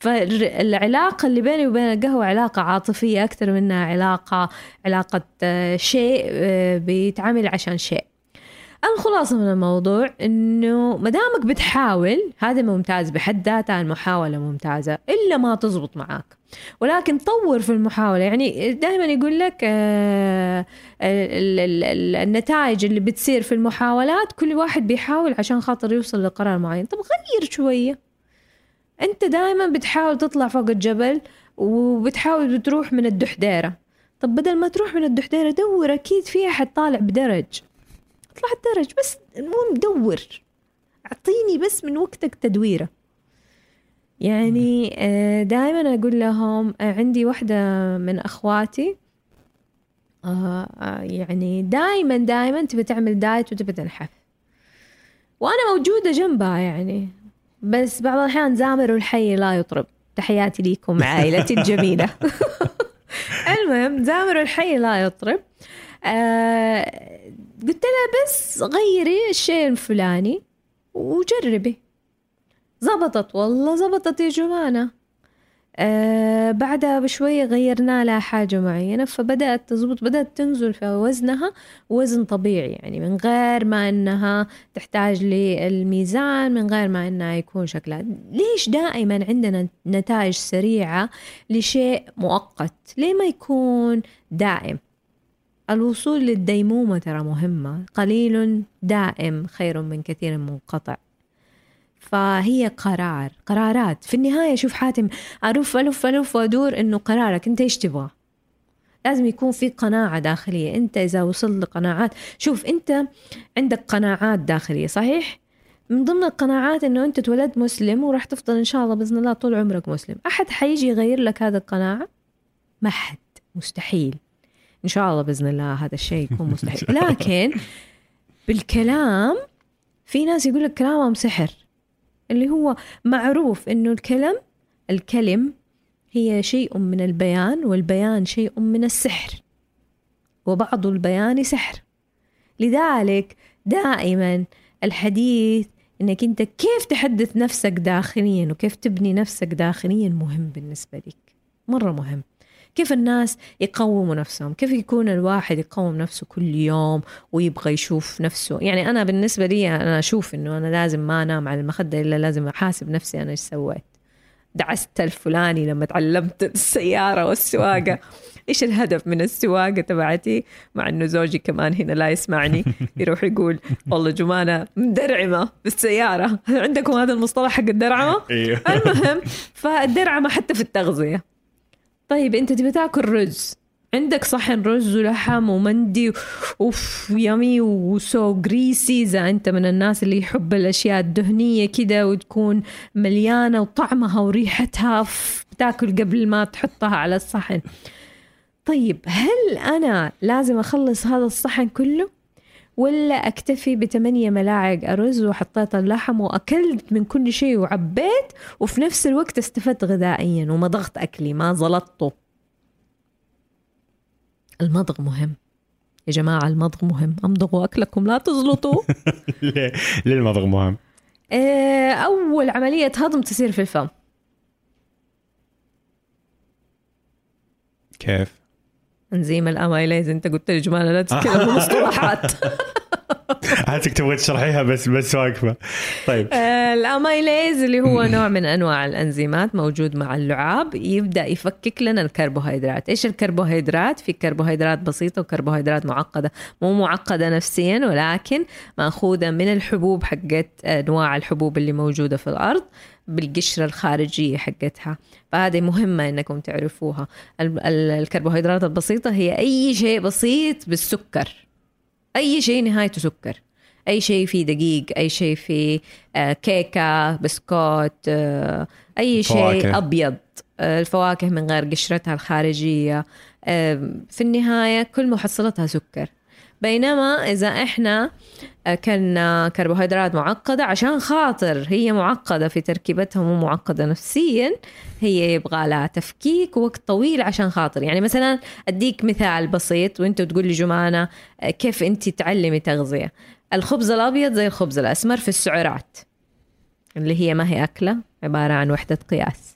فالعلاقة اللي بيني وبين القهوة علاقة عاطفية أكثر منها علاقة علاقة آه، شيء آه، بيتعامل عشان شيء. الخلاصة من الموضوع إنه ما دامك بتحاول هذا ممتاز بحد ذاتها المحاولة ممتازة إلا ما تزبط معاك. ولكن طور في المحاولة يعني دائما يقول لك آه، ال- ال- ال- النتائج اللي بتصير في المحاولات كل واحد بيحاول عشان خاطر يوصل لقرار معين. طب غير شوية. أنت دائما بتحاول تطلع فوق الجبل وبتحاول بتروح من الدحديرة. طب بدل ما تروح من الدحديرة دور أكيد في أحد طالع بدرج. اطلع الدرج بس المهم دور. أعطيني بس من وقتك تدويره. يعني دائما أقول لهم آه، عندي واحدة من أخواتي آه، آه، يعني دائما دائما تبي تعمل دايت وتبي تنحف. وأنا موجودة جنبها يعني. بس بعض الأحيان زامر الحي لا يطرب. تحياتي ليكم عائلتي الجميلة. المهم زامر الحي لا يطرب. آه قلت لها بس غيري الشيء الفلاني وجربي. زبطت والله زبطت يا جمانة. آه بعدها بشوية غيرنا لها حاجة معينة فبدأت تزبط بدأت تنزل في وزنها وزن طبيعي يعني من غير ما أنها تحتاج للميزان من غير ما أنها يكون شكلها. ليش دائما عندنا نتائج سريعة لشيء مؤقت؟ ليه ما يكون دائم؟ الوصول للديمومة ترى مهمة قليل دائم خير من كثير منقطع. فهي قرار قرارات. في النهاية شوف حاتم ألف ألف ألف وأدور إنه قرارك أنت إيش تبغى. لازم يكون في قناعة داخلية. أنت إذا وصلت لقناعات شوف أنت عندك قناعات داخلية صحيح؟ من ضمن القناعات إنه أنت اتولدت مسلم وراح تفضل إن شاء الله بإذن الله طول عمرك مسلم. أحد حيجي يغير لك هذا القناعة؟ ما حد. مستحيل. إن شاء الله بإذن الله هذا الشيء يكون مستحيل. لكن بالكلام في ناس يقول لك كلامهم سحر. اللي هو معروف إنه الكلام الكلم هي شيء من البيان والبيان شيء من السحر وبعض البيان سحر. لذلك دائما الحديث إنك أنت كيف تحدث نفسك داخليا وكيف تبني نفسك داخليا مهم بالنسبة لك مرة مهم. كيف الناس يقوموا نفسهم؟ كيف يكون الواحد يقوم نفسه كل يوم ويبغى يشوف نفسه؟ يعني أنا بالنسبة لي أنا أشوف أنه أنا لازم ما أنام على المخدة إلا لازم أحاسب نفسي أنا إيش سويت. دعست الفلاني لما تعلمت السيارة والسواقة. إيش الهدف من السواقة تبعتي؟ مع إنه زوجي كمان هنا لا يسمعني يروح يقول والله جمانة مدرعمة بالسيارة. عندكم هذا المصطلح حق الدرعمة؟ أيوه المهم فالدرعمة حتى في التغذية. طيب انت تبي تاكل رز؟ عندك صحن رز ولحم ومندي اوف yummy و so greasy إذا أنت من الناس اللي يحب الأشياء الدهنية كده وتكون مليانة وطعمها وريحتها بتاكل قبل ما تحطها على الصحن. طيب هل أنا لازم أخلص هذا الصحن كله؟ ولا أكتفي بثمانية ملاعق أرز وحطيت اللحم وأكلت من كل شيء وعبيت وفي نفس الوقت استفدت غذائيا ومضغت أكلي ما زلطته المضغ مهم. يا جماعة المضغ مهم. امضغوا أكلكم لا تزلطوا. ليه المضغ مهم؟ آه، أول عملية هضم تصير في الفم. كيف؟ انزيم الاميليز أنت قلت لي جمانة لا تتكلم مصطلحات. عادتك تبغى تشرحيها بس بس واقفة. طيب. آه، الاميليز اللي هو نوع من أنواع الأنزيمات موجود مع اللعاب. يبدأ يفكك لنا الكربوهيدرات. إيش الكربوهيدرات؟ في كربوهيدرات بسيطة وكربوهيدرات معقدة. مو معقدة نفسيا ولكن مأخوذة من الحبوب حقت أنواع الحبوب اللي موجودة في الأرض. بالقشرة الخارجية حقتها. فهذه مهمة إنكم تعرفوها. ال- ال- الكربوهيدرات البسيطة هي أي شيء بسيط بالسكر. أي شيء نهايته سكر. أي شيء فيه دقيق أي شيء فيه آه، كيكة بسكوت آه، أي شيء. أبيض. آه، الفواكه من غير قشرتها الخارجية. آه، في النهاية كل محصلتها سكر. بينما إذا إحنا أكلنا كربوهيدرات معقدة عشان خاطر هي معقدة في تركيبتها مو معقدة نفسيا هي يبغى لها تفكيك وقت طويل عشان خاطر. يعني مثلا أديك مثال بسيط وأنت تقول لي جمانة كيف أنت تعلمي تغذية؟ الخبز الأبيض زي الخبز الأسمر في السعرات اللي هي ما هي أكلة عبارة عن وحدة قياس.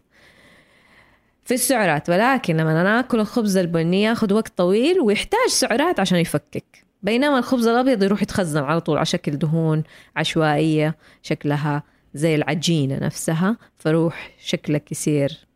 في السعرات ولكن لما أنا آكل الخبز البني ياخذ وقت طويل ويحتاج سعرات عشان يفكك. بينما الخبز الأبيض يروح يتخزن على طول على شكل دهون عشوائية شكلها زي العجينة نفسها فروح شكلك يصير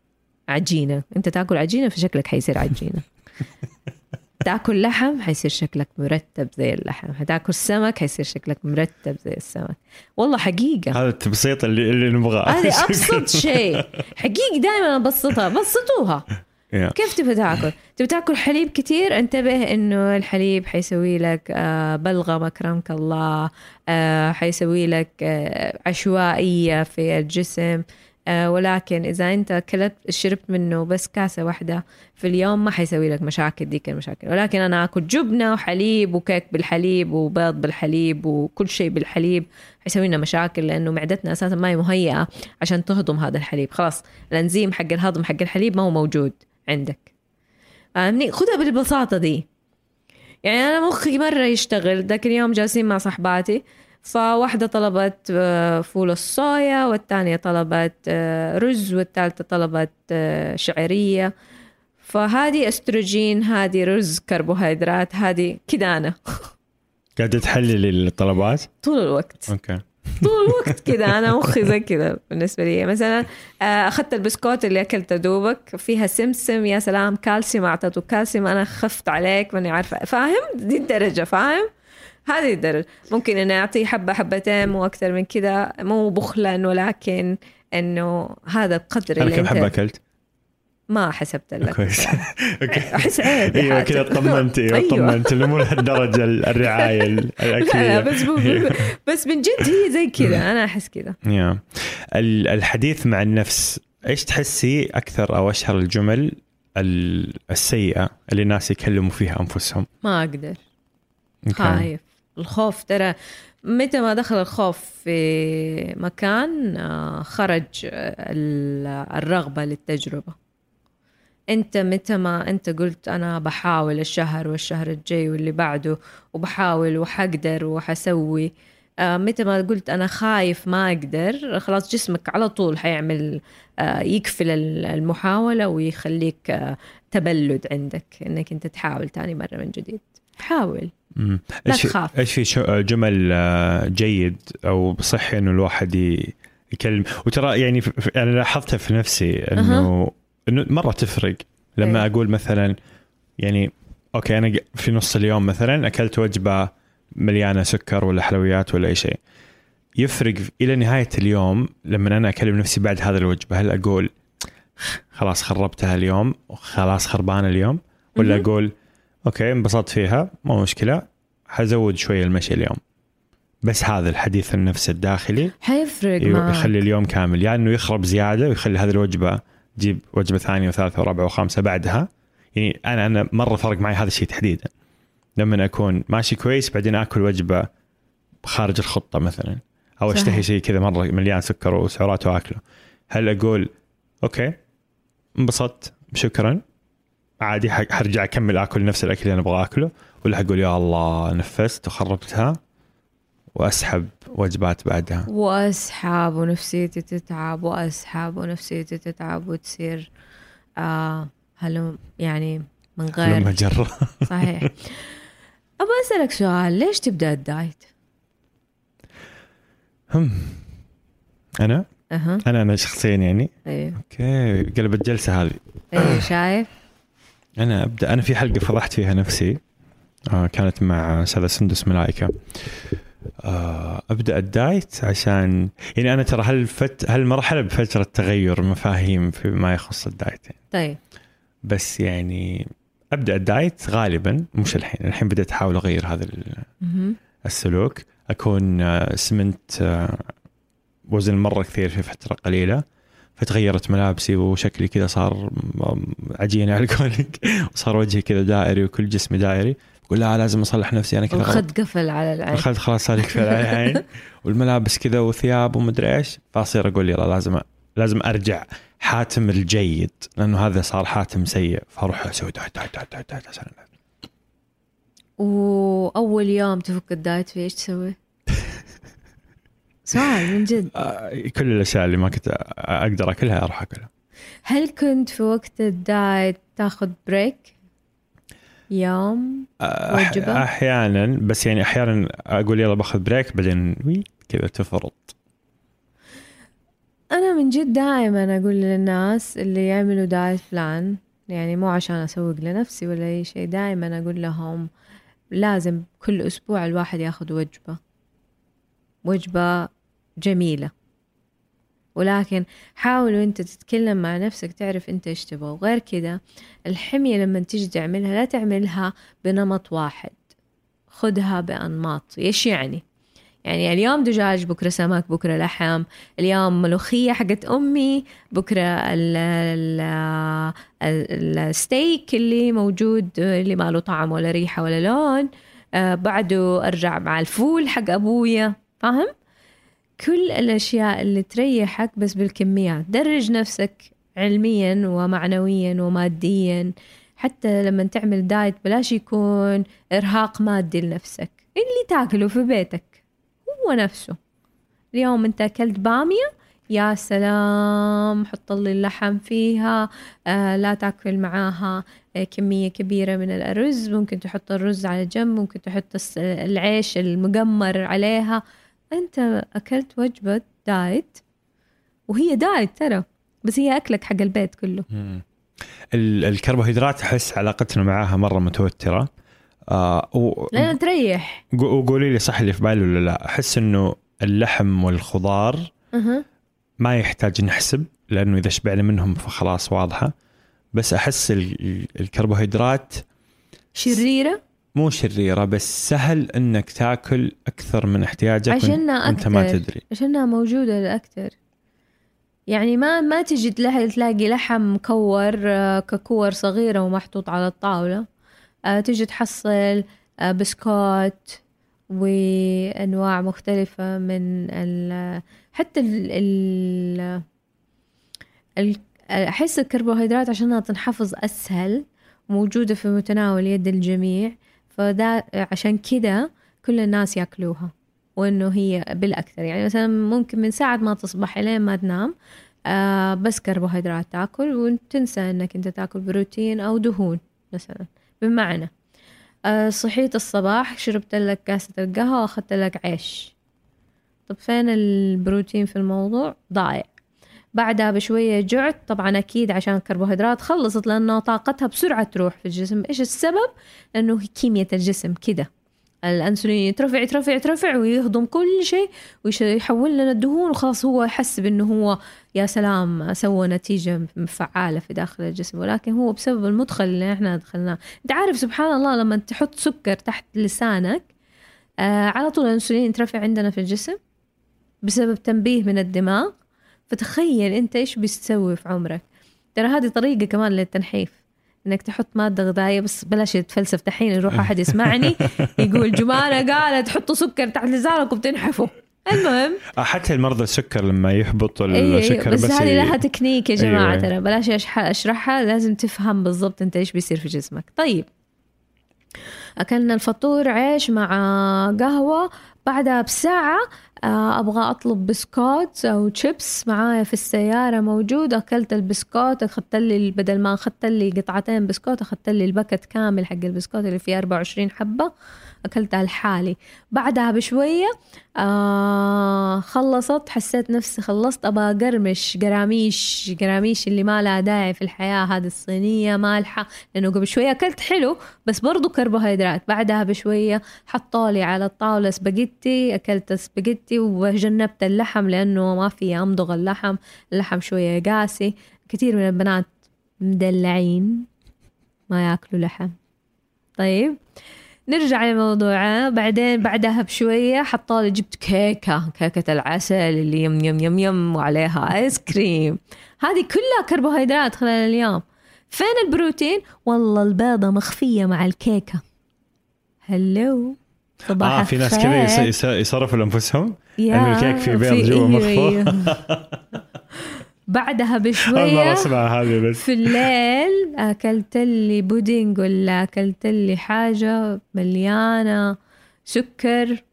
عجينة. أنت تأكل عجينة فشكلك حيصير عجينة. تأكل لحم حيصير شكلك مرتب زي اللحم. حتاكل سمك حيصير شكلك مرتب زي السمك. والله حقيقة. هذا التبسيط اللي اللي نبغاه. هذه أبسط شيء. حقيقي دائما أبسطها. بسطوها. Yeah. كيف تبغى تاكل؟ تبغى تاكل حليب كتير انتبه إنه الحليب حيسوي لك آه، بلغم اكرمك الله آه، حيسوي لك آه، عشوائية في الجسم ولكن إذا أنت كلت شربت منه بس كاسة واحدة في اليوم ما حيسوي لك مشاكل ديك المشاكل ولكن أنا أكل جبنة وحليب وكيك بالحليب وبيض بالحليب وكل شيء بالحليب حيسوي لنا مشاكل لأنه معدتنا أساسا ما هي مهيئة عشان تهضم هذا الحليب خلاص الأنزيم حق الهضم حق الحليب ما هو موجود عندك. فاهمني خدها بالبساطة دي. يعني أنا مخي مرة يشتغل ذاك اليوم جالسين مع صحباتي فواحدة طلبت آه، فول الصويا والثانية طلبت آه، رز والثالثة طلبت آه، شعرية. فهذه استروجين هذه رز كربوهيدرات هذه كده أنا. قاعدة تحللي الطلبات؟ طول الوقت. okay. طول الوقت كده أنا مخي زي كده بالنسبة لي. مثلا آه، أخذت البسكوت اللي أكلته دوبك فيها سمسم يا سلام كالسيوم اعطته كالسيوم أنا خفت عليك ماني عارفة. فاهم؟ دي الدرجة فاهم؟ هذه الدرجة. ممكن اني أعطيه حبة حبتين مو أكثر من كده مو بخلا ولكن إنه هذا القدر أنا كم حبة أكلت؟ ما حسبت لك كويس. أحس عيب أيوه. كذا طمنت أيوه. أيوة. طمنت انه مو لهالدرجة الرعاية لا الأكلية. لا بس بس من جد هي زي كذا أنا أحس كذا. يا. ال- الحديث مع النفس إيش تحسي أكثر أو أشهر الجمل ال- السيئة اللي الناس يكلموا فيها أنفسهم؟ ما أقدر. خايف. الخوف ترى متى ما دخل الخوف في مكان آه، خرج ال- الرغبة للتجربة. أنت متى ما أنت قلت أنا بحاول الشهر والشهر الجاي واللي بعده وبحاول وحقدر وحسوي آه، متى ما قلت أنا خايف ما أقدر خلاص جسمك على طول حيعمل آه، يقفل ال- المحاولة ويخليك آه، تبلد عندك إنك أنت تحاول تاني مرة من جديد حاول. لا إيش في- تخاف. إيش في جمل جيد أو صحي إنه الواحد يكلم وترى يعني أنا لاحظتها في نفسي إنه إنه مرة تفرق. لما إيه. أقول مثلا يعني okay أنا في نص اليوم مثلا أكلت وجبة مليانة سكر ولا حلويات ولا أي شيء. يفرق إلى نهاية اليوم لما أنا أكلم نفسي بعد هذه الوجبة. هل أقول خلاص خربتها اليوم وخلاص خربان اليوم؟ ولا مهم. أقول okay انبسطت فيها مو مشكلة حزود شوية المشي اليوم. بس هذا الحديث النفس الداخلي حيفرق يو- معك. يخلي اليوم كامل. يعني إنه يخرب زيادة ويخلي هذه الوجبة تجيب وجبة ثانية وثالثة ورابعة وخامسة بعدها. يعني أنا أنا مرة فرق معي هذا الشيء تحديدا. لما أكون ماشي كويس بعدين آكل وجبة خارج الخطة مثلا أو صحيح. اشتهي شيء كذا مرة مليان سكر وسعرات وأكله. هل أقول أوكي انبسطت شكرا عادي حرجع أكمل آكل نفس الأكل اللي أنا أبغى آكله ولا حقول يا الله نفست وخربتها وأسحب وجبات بعدها. واسحب ونفسيتي تتعب واسحب ونفسيتي تتعب وتصير آه hello يعني من غير جرب صحيح. أبغى أسألك سؤال ليش تبدأ ال diet؟ هم. أنا؟ أها. أنا أنا شخصيا يعني. أيوه أوكي. قلبت جلسه هذه. أيوه شايف؟ أنا أبدأ أنا في حلقة فضحت فيها نفسي. آه كانت مع استاذه سندس ملائكة. أبدأ ال diet عشان يعني أنا ترى هالفت هالمرحله بفترة تغير مفاهيم فيما يخص ال diet يعني. طيب بس يعني أبدأ ال diet غالبا مش الحين الحين بديت أحاول أغير هذا. السلوك أكون آه، سمنت آه، وزن مرة كثير في فترة قليلة فتغيرت ملابسي وشكلي كذا صار عجينه على قولك وصار وجهي كذا دائري وكل جسمي دائري قول لها لازم أصلح نفسي أنا كذا. وخد قفل على العين. الخد خلاص صار يكفي على العين. والملابس كذا وثياب ومدري إيش. فأصير أقول يلا لازم لازم أرجع حاتم الجيد لأنه هذا صار حاتم سيء. فأروح أسوي diet diet diet diet diet عشان وأول يوم تفك ال diet فيه إيش تسوي؟ سؤال من جد. آه، كل الأشياء اللي ما كنت أقدر أكلها أروح أكلها. هل كنت في وقت ال diet تاخذ break؟ يوم وجبة؟ أحيانا بس يعني أحيانا أقول يلا باخذ break بعدين كذا تفرط. أنا من جد دائما أقول للناس اللي يعملوا diet plan يعني مو عشان أسوق لنفسي ولا أي شيء دائما أقول لهم لازم كل أسبوع الواحد ياخذ وجبة. وجبة جميلة. ولكن حاولوا أنت تتكلم مع نفسك تعرف أنت إيش تبغى. وغير كده الحمية لما تيجي تعملها لا تعملها بنمط واحد. خدها بأنماط. إيش يعني؟ يعني اليوم دجاج بكرة سمك بكرة لحم. اليوم ملوخية حقت أمي بكرة ال- ال- ال- الستيك اللي موجود اللي ما له طعم ولا ريحة ولا لون. آه، بعده أرجع مع الفول حق أبويا. فاهم؟ كل الأشياء اللي تريحك بس بالكميات درج نفسك علميا ومعنويا وماديا. حتى لما تعمل دايت بلاش يكون إرهاق مادي لنفسك. اللي تاكله في بيتك هو نفسه. اليوم أنت أكلت بامية يا سلام حط لي اللحم فيها. آه لا تاكل معاها آه كمية كبيرة من الأرز. ممكن تحط الرز على جنب ممكن تحط العيش المقمر عليها. أنت أكلت وجبة دايت وهي دايت ترى بس هي أكلك حق البيت كله. ال- الكربوهيدرات أحس علاقتنا معاها مرة متوترة. آه و- لأن تريح. قو- وقولي لي صح اللي في بالي ولا لا. أحس إنه اللحم والخضار. ما يحتاج نحسب لأنه إذا شبعنا منهم فخلاص واضحة. بس ال- الكربوهيدرات شريرة؟ مو شريرة بس سهل إنك تاكل أكثر من احتياجك عشانها وإنت أكتر ما تدري. عشانها موجودة الأكثر يعني ما ما تجي تلاقي تلاقي لحم مكور آه، ككور صغيرة ومحطوط على الطاولة. آه، تجي تحصل آه، بسكوت وأنواع مختلفة من ال حتى ال ال ال- أحس الكربوهيدرات عشانها تنحفظ أسهل موجودة في متناول يد الجميع. فده عشان كده كل الناس ياكلوها وإنه هي بالأكثر. يعني مثلا ممكن من ساعة ما تصبح الين ما تنام آه بس كربوهيدرات تاكل وتنسى إنك أنت تاكل بروتين أو دهون مثلا بمعنى آه صحيت الصباح شربت لك كاسة القهوة واخذت لك عيش. طب فين البروتين في الموضوع؟ ضايع. بعدها بشوية جعت. طبعا أكيد عشان الكربوهيدرات خلصت لأنه طاقتها بسرعة تروح في الجسم. إيش السبب؟ لأنه كيمياء الجسم كده. الأنسولين يترفع يترفع يترفع ويهضم كل شيء ويحول لنا الدهون وخلاص هو يحس بأنه هو يا سلام سوى نتيجة فعالة في داخل الجسم. ولكن هو بسبب المدخل اللي إحنا دخلناه. أنت عارف سبحان الله لما تحط سكر تحت لسانك آه على طول الأنسولين يترفع عندنا في الجسم بسبب تنبيه من الدماغ. فتخيل انت إيش بتسوي في عمرك. ترى هذه طريقة كمان للتنحيف انك تحط مادة غذائية بس بلاش تفلسف دحين يروح أحد يسمعني يقول جمانه قالت حطوا سكر تحت لسانكم تنحفوا المهم حتى المرضى السكر لما يحبطوا إيه السكر بس, هذه ي- لها تكنيك يا جماعة أيوة. ترى بلاش أشرحها لازم تفهم بالضبط انت إيش بيصير في جسمك. طيب أكلنا الفطور عيش مع قهوة بعدها بساعة آه، أبغى أطلب بسكوت أو شيبس معايا في السيارة موجود. أكلت البسكوت أخذت لي بدل ما أخذت لي قطعتين بسكوت أخذت لي ال packet كامل حق البسكوت اللي فيه 24 حبة. أكلتها لحالي. بعدها بشوية آه خلصت حسيت نفسي خلصت. أبغى أقرمش قراميش قراميش اللي ما لها داعي في الحياة هذه الصينية مالحه لأنه قبل شوية أكلت حلو بس برضو كربوهيدرات. بعدها بشوية حطولي على الطاولة سباجيتي أكلت سباجيتي وجنبت اللحم لأنه ما في أمضغ اللحم. اللحم شوية قاسي. كثير من البنات مدلعين ما ياكلوا لحم. طيب. نرجع لموضوعنا بعدين بعدها بشوية حطالي جبت كيكة كيكة العسل اللي يم يم يم يم وعليها آيس كريم هذه كلها كربوهيدرات خلال اليوم. فين البروتين؟ والله البيضة مخفية مع الكيكة. hello صباح آه في ناس. كذا يص- يص- يصرفوا لأنفسهم؟ يا إنه الكيك فيه بيض في- جوا مخفوق. بعدها هذه بس. في الليل أكلت لي بودنج ولا أكلت لي حاجة مليانة سكر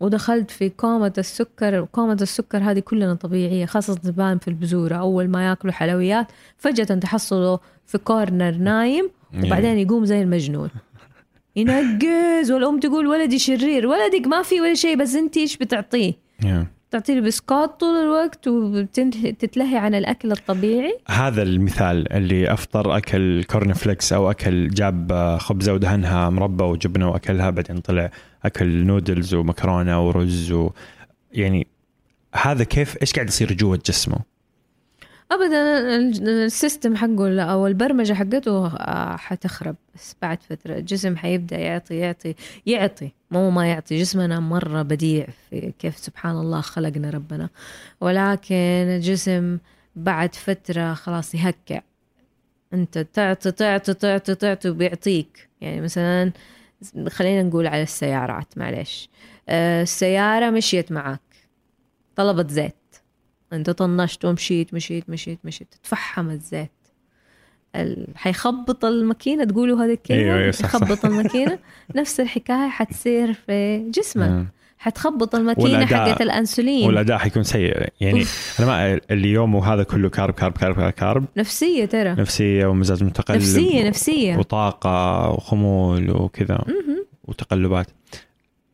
ودخلت في كومة السكر. وكومة السكر هذه كلنا طبيعية خاصة تبان في البزورة. أول ما يأكلوا حلويات فجأة تحصله في corner نايم وبعدين يقوم زي المجنون. ينقز والأم تقول ولدي شرير ولدك ما في ولا شيء بس أنت إيش بتعطيه. تعطيه بسكوت طول الوقت وتتلهي عن الأكل الطبيعي هذا المثال اللي أفطر أكل corn flakes أو أكل جاب آه، خبزه ودهنها مربى وجبنة وأكلها بعدين طلع أكل نودلز ومكرونة ورز و يعني هذا كيف إيش قاعد يصير جوا جسمه؟ ابدا ال- السيستم حقه أو البرمجة حقته آه، حتخرب. بس بعد فترة الجسم حيبدأ يعطي يعطي يعطي. مو ما يعطي جسمنا مرة بديع في كيف سبحان الله خلقنا ربنا. ولكن الجسم بعد فترة خلاص يهكع. أنت تعطي تعطي تعطي تعطي وبيعطيك. يعني مثلا خلينا نقول على السيارات معلش آه، السيارة مشيت معك طلبت زيت. انت طنشت ومشيت مشيت مشيت مشيت. تتفحم الزيت ال... حيخبط الماكينة. تقولوا هذه الكلمة؟ أيوة، أيوة، صح، صح. يخبط الماكينة. نفس الحكاية حتصير في جسمك. مم. حتخبط الماكينة والأداء- حقت الأنسولين. والأداء حيكون سيء. يعني أنا ما اليوم وهذا كله carb carb carb carb نفسية ترى. نفسية ومزاج متقلب. نفسية نفسية. وطاقة وخمول وكذا. وتقلبات.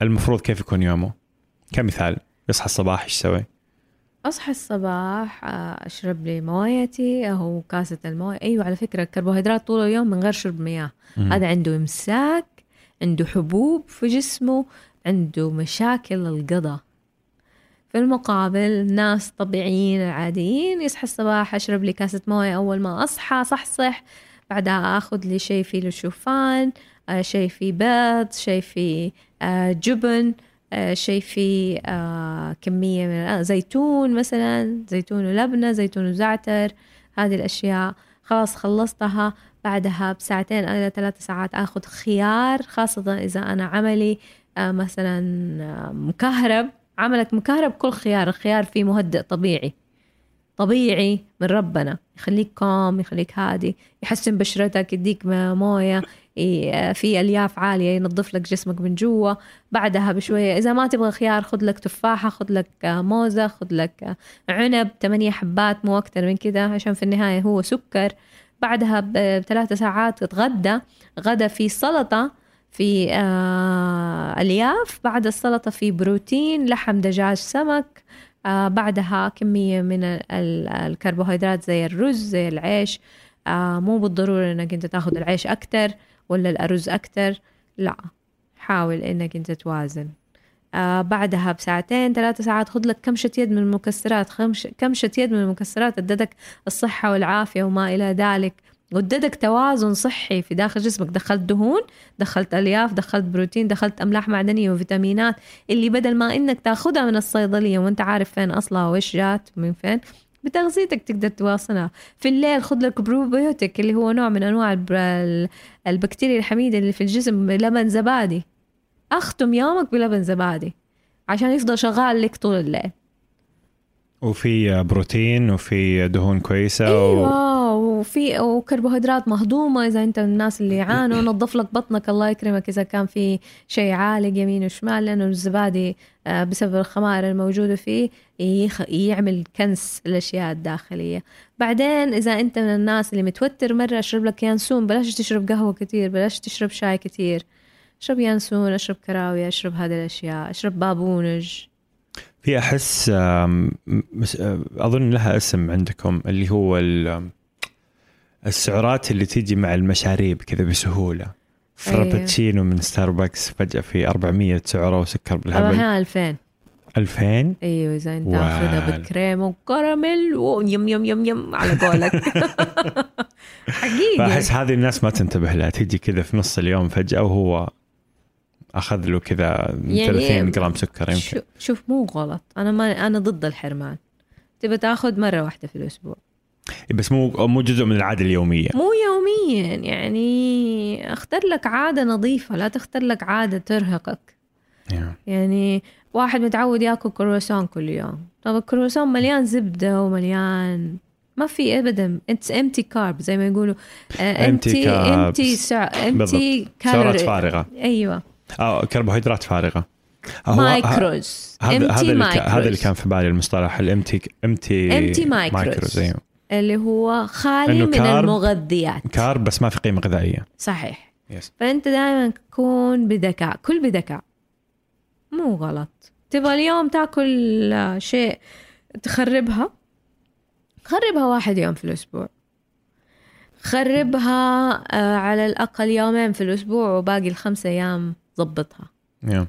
المفروض كيف يكون يومه؟ كمثال. يصحى الصباح إيش يسوي؟ أصحى الصباح آه، أشرب لي مويتي أو كاسة الموية. أيوة على فكرة الكربوهيدرات طول اليوم من غير شرب مياه. مم. هذا عنده إمساك عنده حبوب في جسمه عنده مشاكل القضاء. في المقابل ناس طبيعيين العاديين يصحى الصباح أشرب لي كاسة موية أول ما أصحى صحصح بعدها أخذ لي شيء فيه شوفان آه، شيء فيه بيض شيء فيه آه، جبن. شيء فيه آه، كمية من آه، زيتون مثلا زيتون ولبنة زيتون وزعتر هذه الأشياء. خلاص خلصتها. بعدها بساعتين إلى ثلاث ساعات آخذ خيار خاصة إذا أنا عملي آه، مثلا آه، مكهرب. عملك مكهرب كل خيار الخيار فيه مهدئ طبيعي. طبيعي من ربنا. يخليك كام يخليك هادي يحسن بشرتك يديك موية في ألياف عالية ينظف لك جسمك من جوا. بعدها بشوية إذا ما تبغى خيار خذ لك تفاحة خذ لك موزة خذ لك عنب ثمانية حبات مو أكثر من كده عشان في النهاية هو سكر. بعدها بثلاثة ساعات تتغدى. غدا في سلطة في آه ألياف. بعد السلطة في بروتين لحم دجاج سمك. آه بعدها كمية من ال- ال- الكربوهيدرات زي الرز زي العيش. آه مو بالضرورة إنك أنت تاخذ العيش أكتر. ولا الأرز أكتر؟ لا. حاول إنك أنت توازن. آه بعدها بساعتين ثلاثة ساعات خذ لك كمشة يد من المكسرات. خمش كمشة يد من المكسرات ادتك الصحة والعافية وما إلى ذلك. وادتك توازن صحي في داخل جسمك. دخلت دهون دخلت ألياف دخلت بروتين دخلت أملاح معدنية وفيتامينات. اللي بدل ما إنك تاخذها من الصيدلية وأنت عارف فين أصلها وإيش جات من فين بتغذيتك تقدر تواصلها. في الليل خذ لك بروبيوتيك اللي هو نوع من أنواع الب- ال- البكتيريا الحميدة اللي في الجسم لبن زبادي. أختم يومك بلبن زبادي عشان يفضل شغال لك طول الليل. وفي بروتين وفي دهون كويسة و... وفي وكربوهيدرات مهضومة إذا أنت من الناس اللي يعانوا نظف لك بطنك. الله يكرمك إذا كان في شيء عالق يمين وشمال لأنه الزبادي آه، بسبب الخمائر الموجودة فيه. يعمل كنس الاشياء الداخلية. بعدين إذا أنت من الناس اللي متوتر مرة أشرب لك يانسون. بلاش تشرب قهوة كتير بلاش تشرب شاي كتير. أشرب يانسون أشرب كراوية أشرب هذه الأشياء أشرب بابونج. في أحس آه، أظن لها اسم عندكم اللي هو ال- السعرات اللي تيجي مع المشاريب كذا بسهولة. فرابتشينو من ستاربكس فجأة في 400 سعرة وسكر بالهبل. أحيانا 2000 2000 أيوه اذا انت وال. اخذها بالكريم وكراميل ويم يم يم يم على قولك. حقيقي. فأحس هذه الناس ما تنتبه لها. تيجي كذا في نص اليوم فجأة وهو أخذ له كذا يعني 30 جرام سكر يمكن. شو- شوف مو غلط. أنا ما أنا ضد الحرمان. تبى تأخذ مرة واحدة في الأسبوع. بس مو مو جزء من العادة اليومية. مو يوميا يعني اختر لك عادة نظيفة لا تختار لك عادة ترهقك. yeah. يعني واحد متعود ياكل كرواسون كل يوم. طب الكرواسون مليان زبدة ومليان ما في ابدا. it's empty carb زي ما يقولوا. empty. empty empty سعرات فارغة. أيوه. آه كربوهيدرات فارغة. micros هذا هذا empty اللي كان- micros في بالي المصطلح ال empty empty Empty micros. أيوه. اللي هو خالي من carb. المغذيات. carb بس ما في قيمة غذائية. صحيح. yes فأنت دائما تكون بذكاء كل بذكاء مو غلط. تبغى اليوم تاكل شيء تخربها؟ خربها واحد يوم في الأسبوع. خربها آه، على الأقل يومين في الأسبوع وباقي الخمسة أيام ضبطها. Yeah.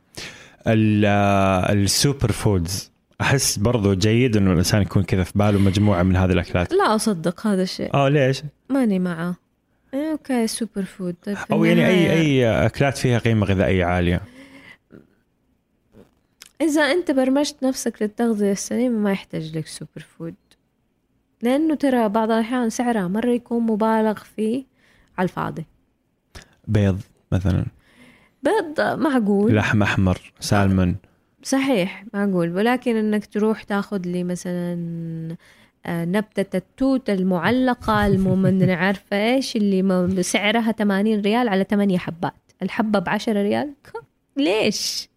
ال- آه، ال super foods. أحس برضو جيد إنه الإنسان يكون كذا في باله مجموعة من هذه الأكلات. لا أصدق هذا الشيء. آه ليش؟ ماني معه. إيه، okay super food. طيب أو يعني اي أي أكلات فيها قيمة غذائية عالية. إذا أنت برمجت نفسك للتغذية السليمة ما يحتاج لك super food. لأنه ترى بعض الأحيان سعرها مرة يكون مبالغ فيه على الفاضي. بيض مثلا. بيض معقول. لحم أحمر سالمون. صحيح معقول ولكن إنك تروح تاخذ لي مثلا آه، نبتة التوت المعلقة المم عارفة إيش اللي سعرها 80 ريال على 8 حبات. الحبة ب 10 ريال ليش؟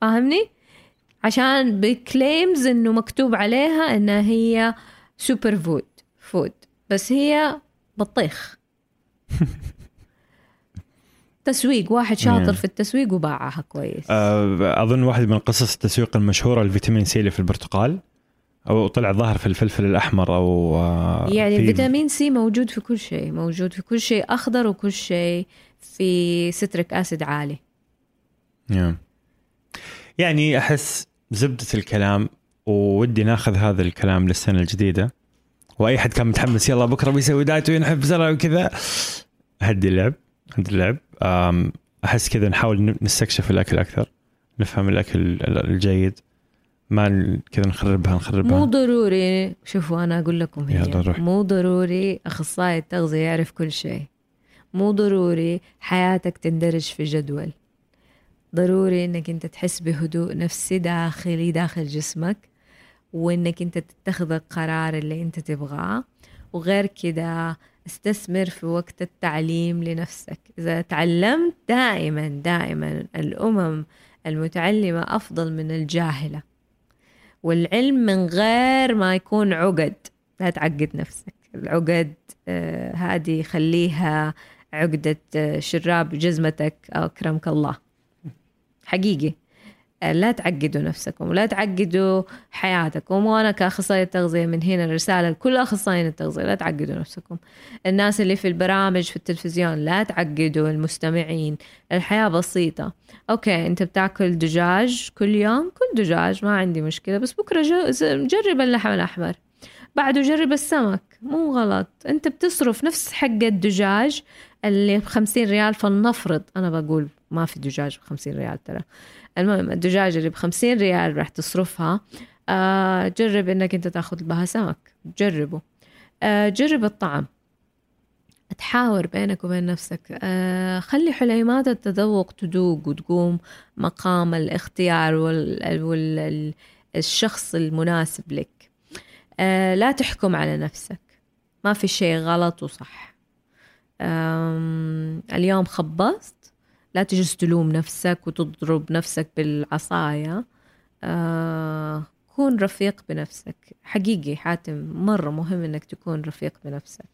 فاهمني؟ عشان ب claims إنه مكتوب عليها إنها هي super food food. بس هي بطيخ. تسويق واحد شاطر مم. في التسويق وباعها كويس آه، أظن واحد من قصص التسويق المشهورة الفيتامين سي اللي في البرتقال أو طلع ظاهر في الفلفل الأحمر أو آه، يعني في- الفيتامين سي موجود في كل شيء موجود في كل شيء أخضر وكل شيء في citric acid عالي نعم. يعني أحس زبدة الكلام ودي ناخذ هذا الكلام للسنة الجديدة وأي حد كان متحمس يلا بكرة بيسوي دايت وينحف بسرعة وكذا هدي اللعب هدي اللعب. أحس كذا نحاول نستكشف الأكل أكثر نفهم الأكل ال- الجيد. ما كذا نخربها مو نخربها ضروري. شوفوا أنا أقول لكم هي. مو ضروري أخصائي التغذية يعرف كل شيء. مو ضروري حياتك تندرج في جدول. ضروري إنك أنت تحس بهدوء نفسي داخلي داخل جسمك وإنك أنت تتخذ القرار اللي أنت تبغاه. وغير كده استثمر في وقت التعليم لنفسك. إذا تعلمت دائما دائما الأمم المتعلمة أفضل من الجاهلة. والعلم من غير ما يكون عقد. لا تعقد نفسك. العقد آه، هذه خليها عقدة آه، شراب جزمتك. أكرمك الله. حقيقي. لا تعقدوا نفسكم ولا تعقدوا حياتكم. وأنا كأخصائية تغذيه من هنا رساله لكل أخصائيين التغذية لا تعقدوا نفسكم. الناس اللي في البرامج في التلفزيون لا تعقدوا المستمعين. الحياة بسيطة. أوكي أنت بتاكل دجاج كل يوم؟ كل دجاج ما عندي مشكلة. بس بكرة جرب اللحم الأحمر. بعده جرب السمك. مو غلط. أنت بتصرف نفس حق الدجاج اللي ب 50 ريال فلنفرض. أنا بقول ما في دجاج ب 50 ريال ترى. المهم الدجاجة اللي ب 50 ريال راح تصرفها. آه جرب إنك أنت تأخذ بها سمك. جربه. آه جرب الطعم. تحاور بينك وبين نفسك. آه خلي حليمات التذوق تذوق وتقوم مقام الاختيار وال وال الشخص المناسب لك. آه لا تحكم على نفسك. ما في شيء غلط وصح. اليوم خبصت. لا تجلس تلوم نفسك وتضرب نفسك بالعصاية. آه كون رفيق بنفسك. حقيقي حاتم مرة مهم إنك تكون رفيق بنفسك.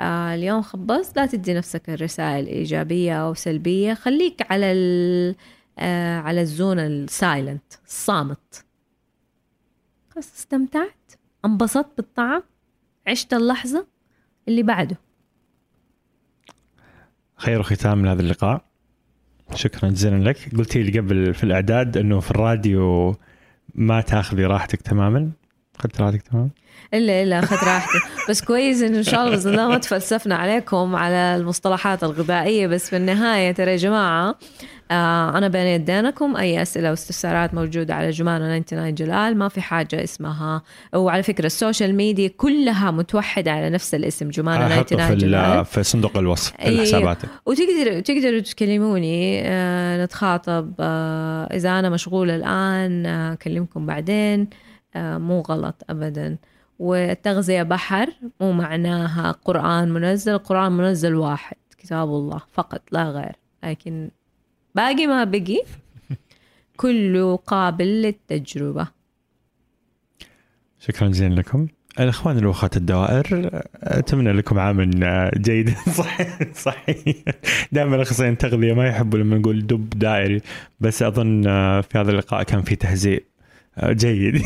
آه اليوم خبصت لا تدي نفسك الرسائل إيجابية أو سلبية. خليك على ال آه على الزون السايلنت الصامت خلاص استمتعت انبسطت بالطعم عشت اللحظة اللي بعده. خير ختام لهذا اللقاء. شكرا جزيلا لك. قلتي لي قبل في الإعداد إنه في الراديو ما تأخذي راحتك تماما. أخذت راحتك تماما؟ الا إلا أخذت راحتي. بس كويس إنه إن شاء الله باذن الله ما تفلسفنا عليكم على المصطلحات الغذائية. بس في النهاية ترى يا جماعة آه أنا بين يدينكم أي أسئلة واستفسارات موجودة على جمانة 99 جلال ما في حاجة اسمها. وعلى فكرة ال social media كلها متوحدة على نفس الاسم جمانة 99 في, جلال. في صندوق الوصف في أي- الحسابات وتقدروا تقدروا تكلموني آه نتخاطب آه إذا أنا مشغولة الآن آه أكلمكم بعدين. آه مو غلط أبدا. والتغذية بحر مو معناها قرآن منزل قرآن منزل واحد كتاب الله فقط لا غير. لكن باقي ما بقي. كله قابل للتجربة. شكرا جزيلا لكم. الأخوان الاخوات الدوائر أتمنى لكم عام جيد. صحي صحي دائما الأخصائيين التغذية ما يحبوا لما نقول دب دائري بس أظن في هذا اللقاء كان في تهزيء. جيد.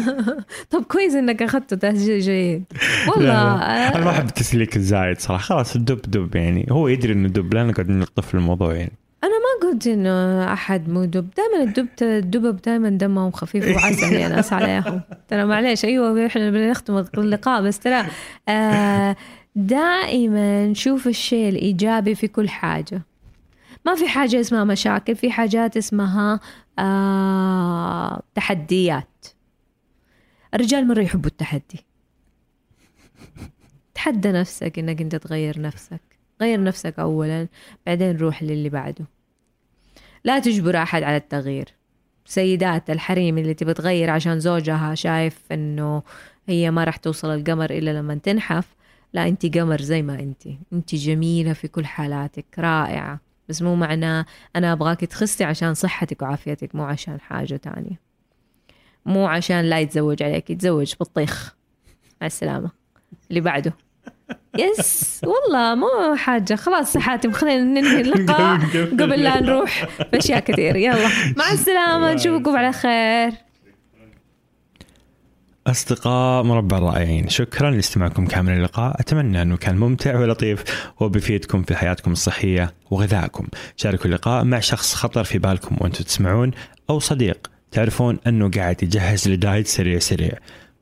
طب كويس إنك اخذته تسجيل جيد. والله لا، أنا ما آه، أحب التسليك الزايد صراحة. خلاص الدب دب يعني. هو يدري إنه دب لا نقعد نلطف الموضوع يعني. قلت انه أحد مو دب. دائما الدب الدبب دائما دمهم خفيف وعسل يا ناس عليهم ترى معليش أيوه إحنا بنختم اللقاء بس ترى آه دائما شوف الشيء الإيجابي في كل حاجة. ما في حاجة اسمها مشاكل في حاجات اسمها آه تحديات. الرجال مرة يحبوا التحدي. تحدى نفسك إنك أنت تغير نفسك. غير نفسك اولا بعدين روح للي بعده. لا تجبر أحد على التغيير. سيدات الحريم اللي تبي تغير عشان زوجها شايف إنه هي ما راح توصل القمر إلا لما تنحف. لا انت قمر زي ما انت. انت جميلة في كل حالاتك رائعة. بس مو معناه أنا أبغاك تخسي عشان صحتك وعافيتك مو عشان حاجة تانية. مو عشان لا يتزوج عليك يتزوج بطيخ مع السلامة. اللي بعده. يس والله مو حاجة. خلاص حاتم خلينا ننهي اللقاء قبل لا نروح في اشياء كثير. يلا. مع السلامة. نشوفكم على خير. أصدقاء مربع الرائعين شكرا لاستماعكم كامل اللقاء. أتمنى أنه كان ممتع ولطيف وبيفيدكم في حياتكم الصحية وغذائكم. شاركوا اللقاء مع شخص خطر في بالكم وأنتم تسمعون أو صديق. تعرفون أنه قاعد يجهز لدايت سريع سريع.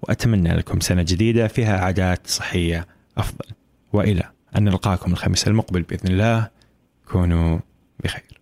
وأتمنى لكم سنة جديدة فيها عادات صحية. أفضل. وإلى أن نلقاكم الخميس المقبل بإذن الله. كونوا بخير.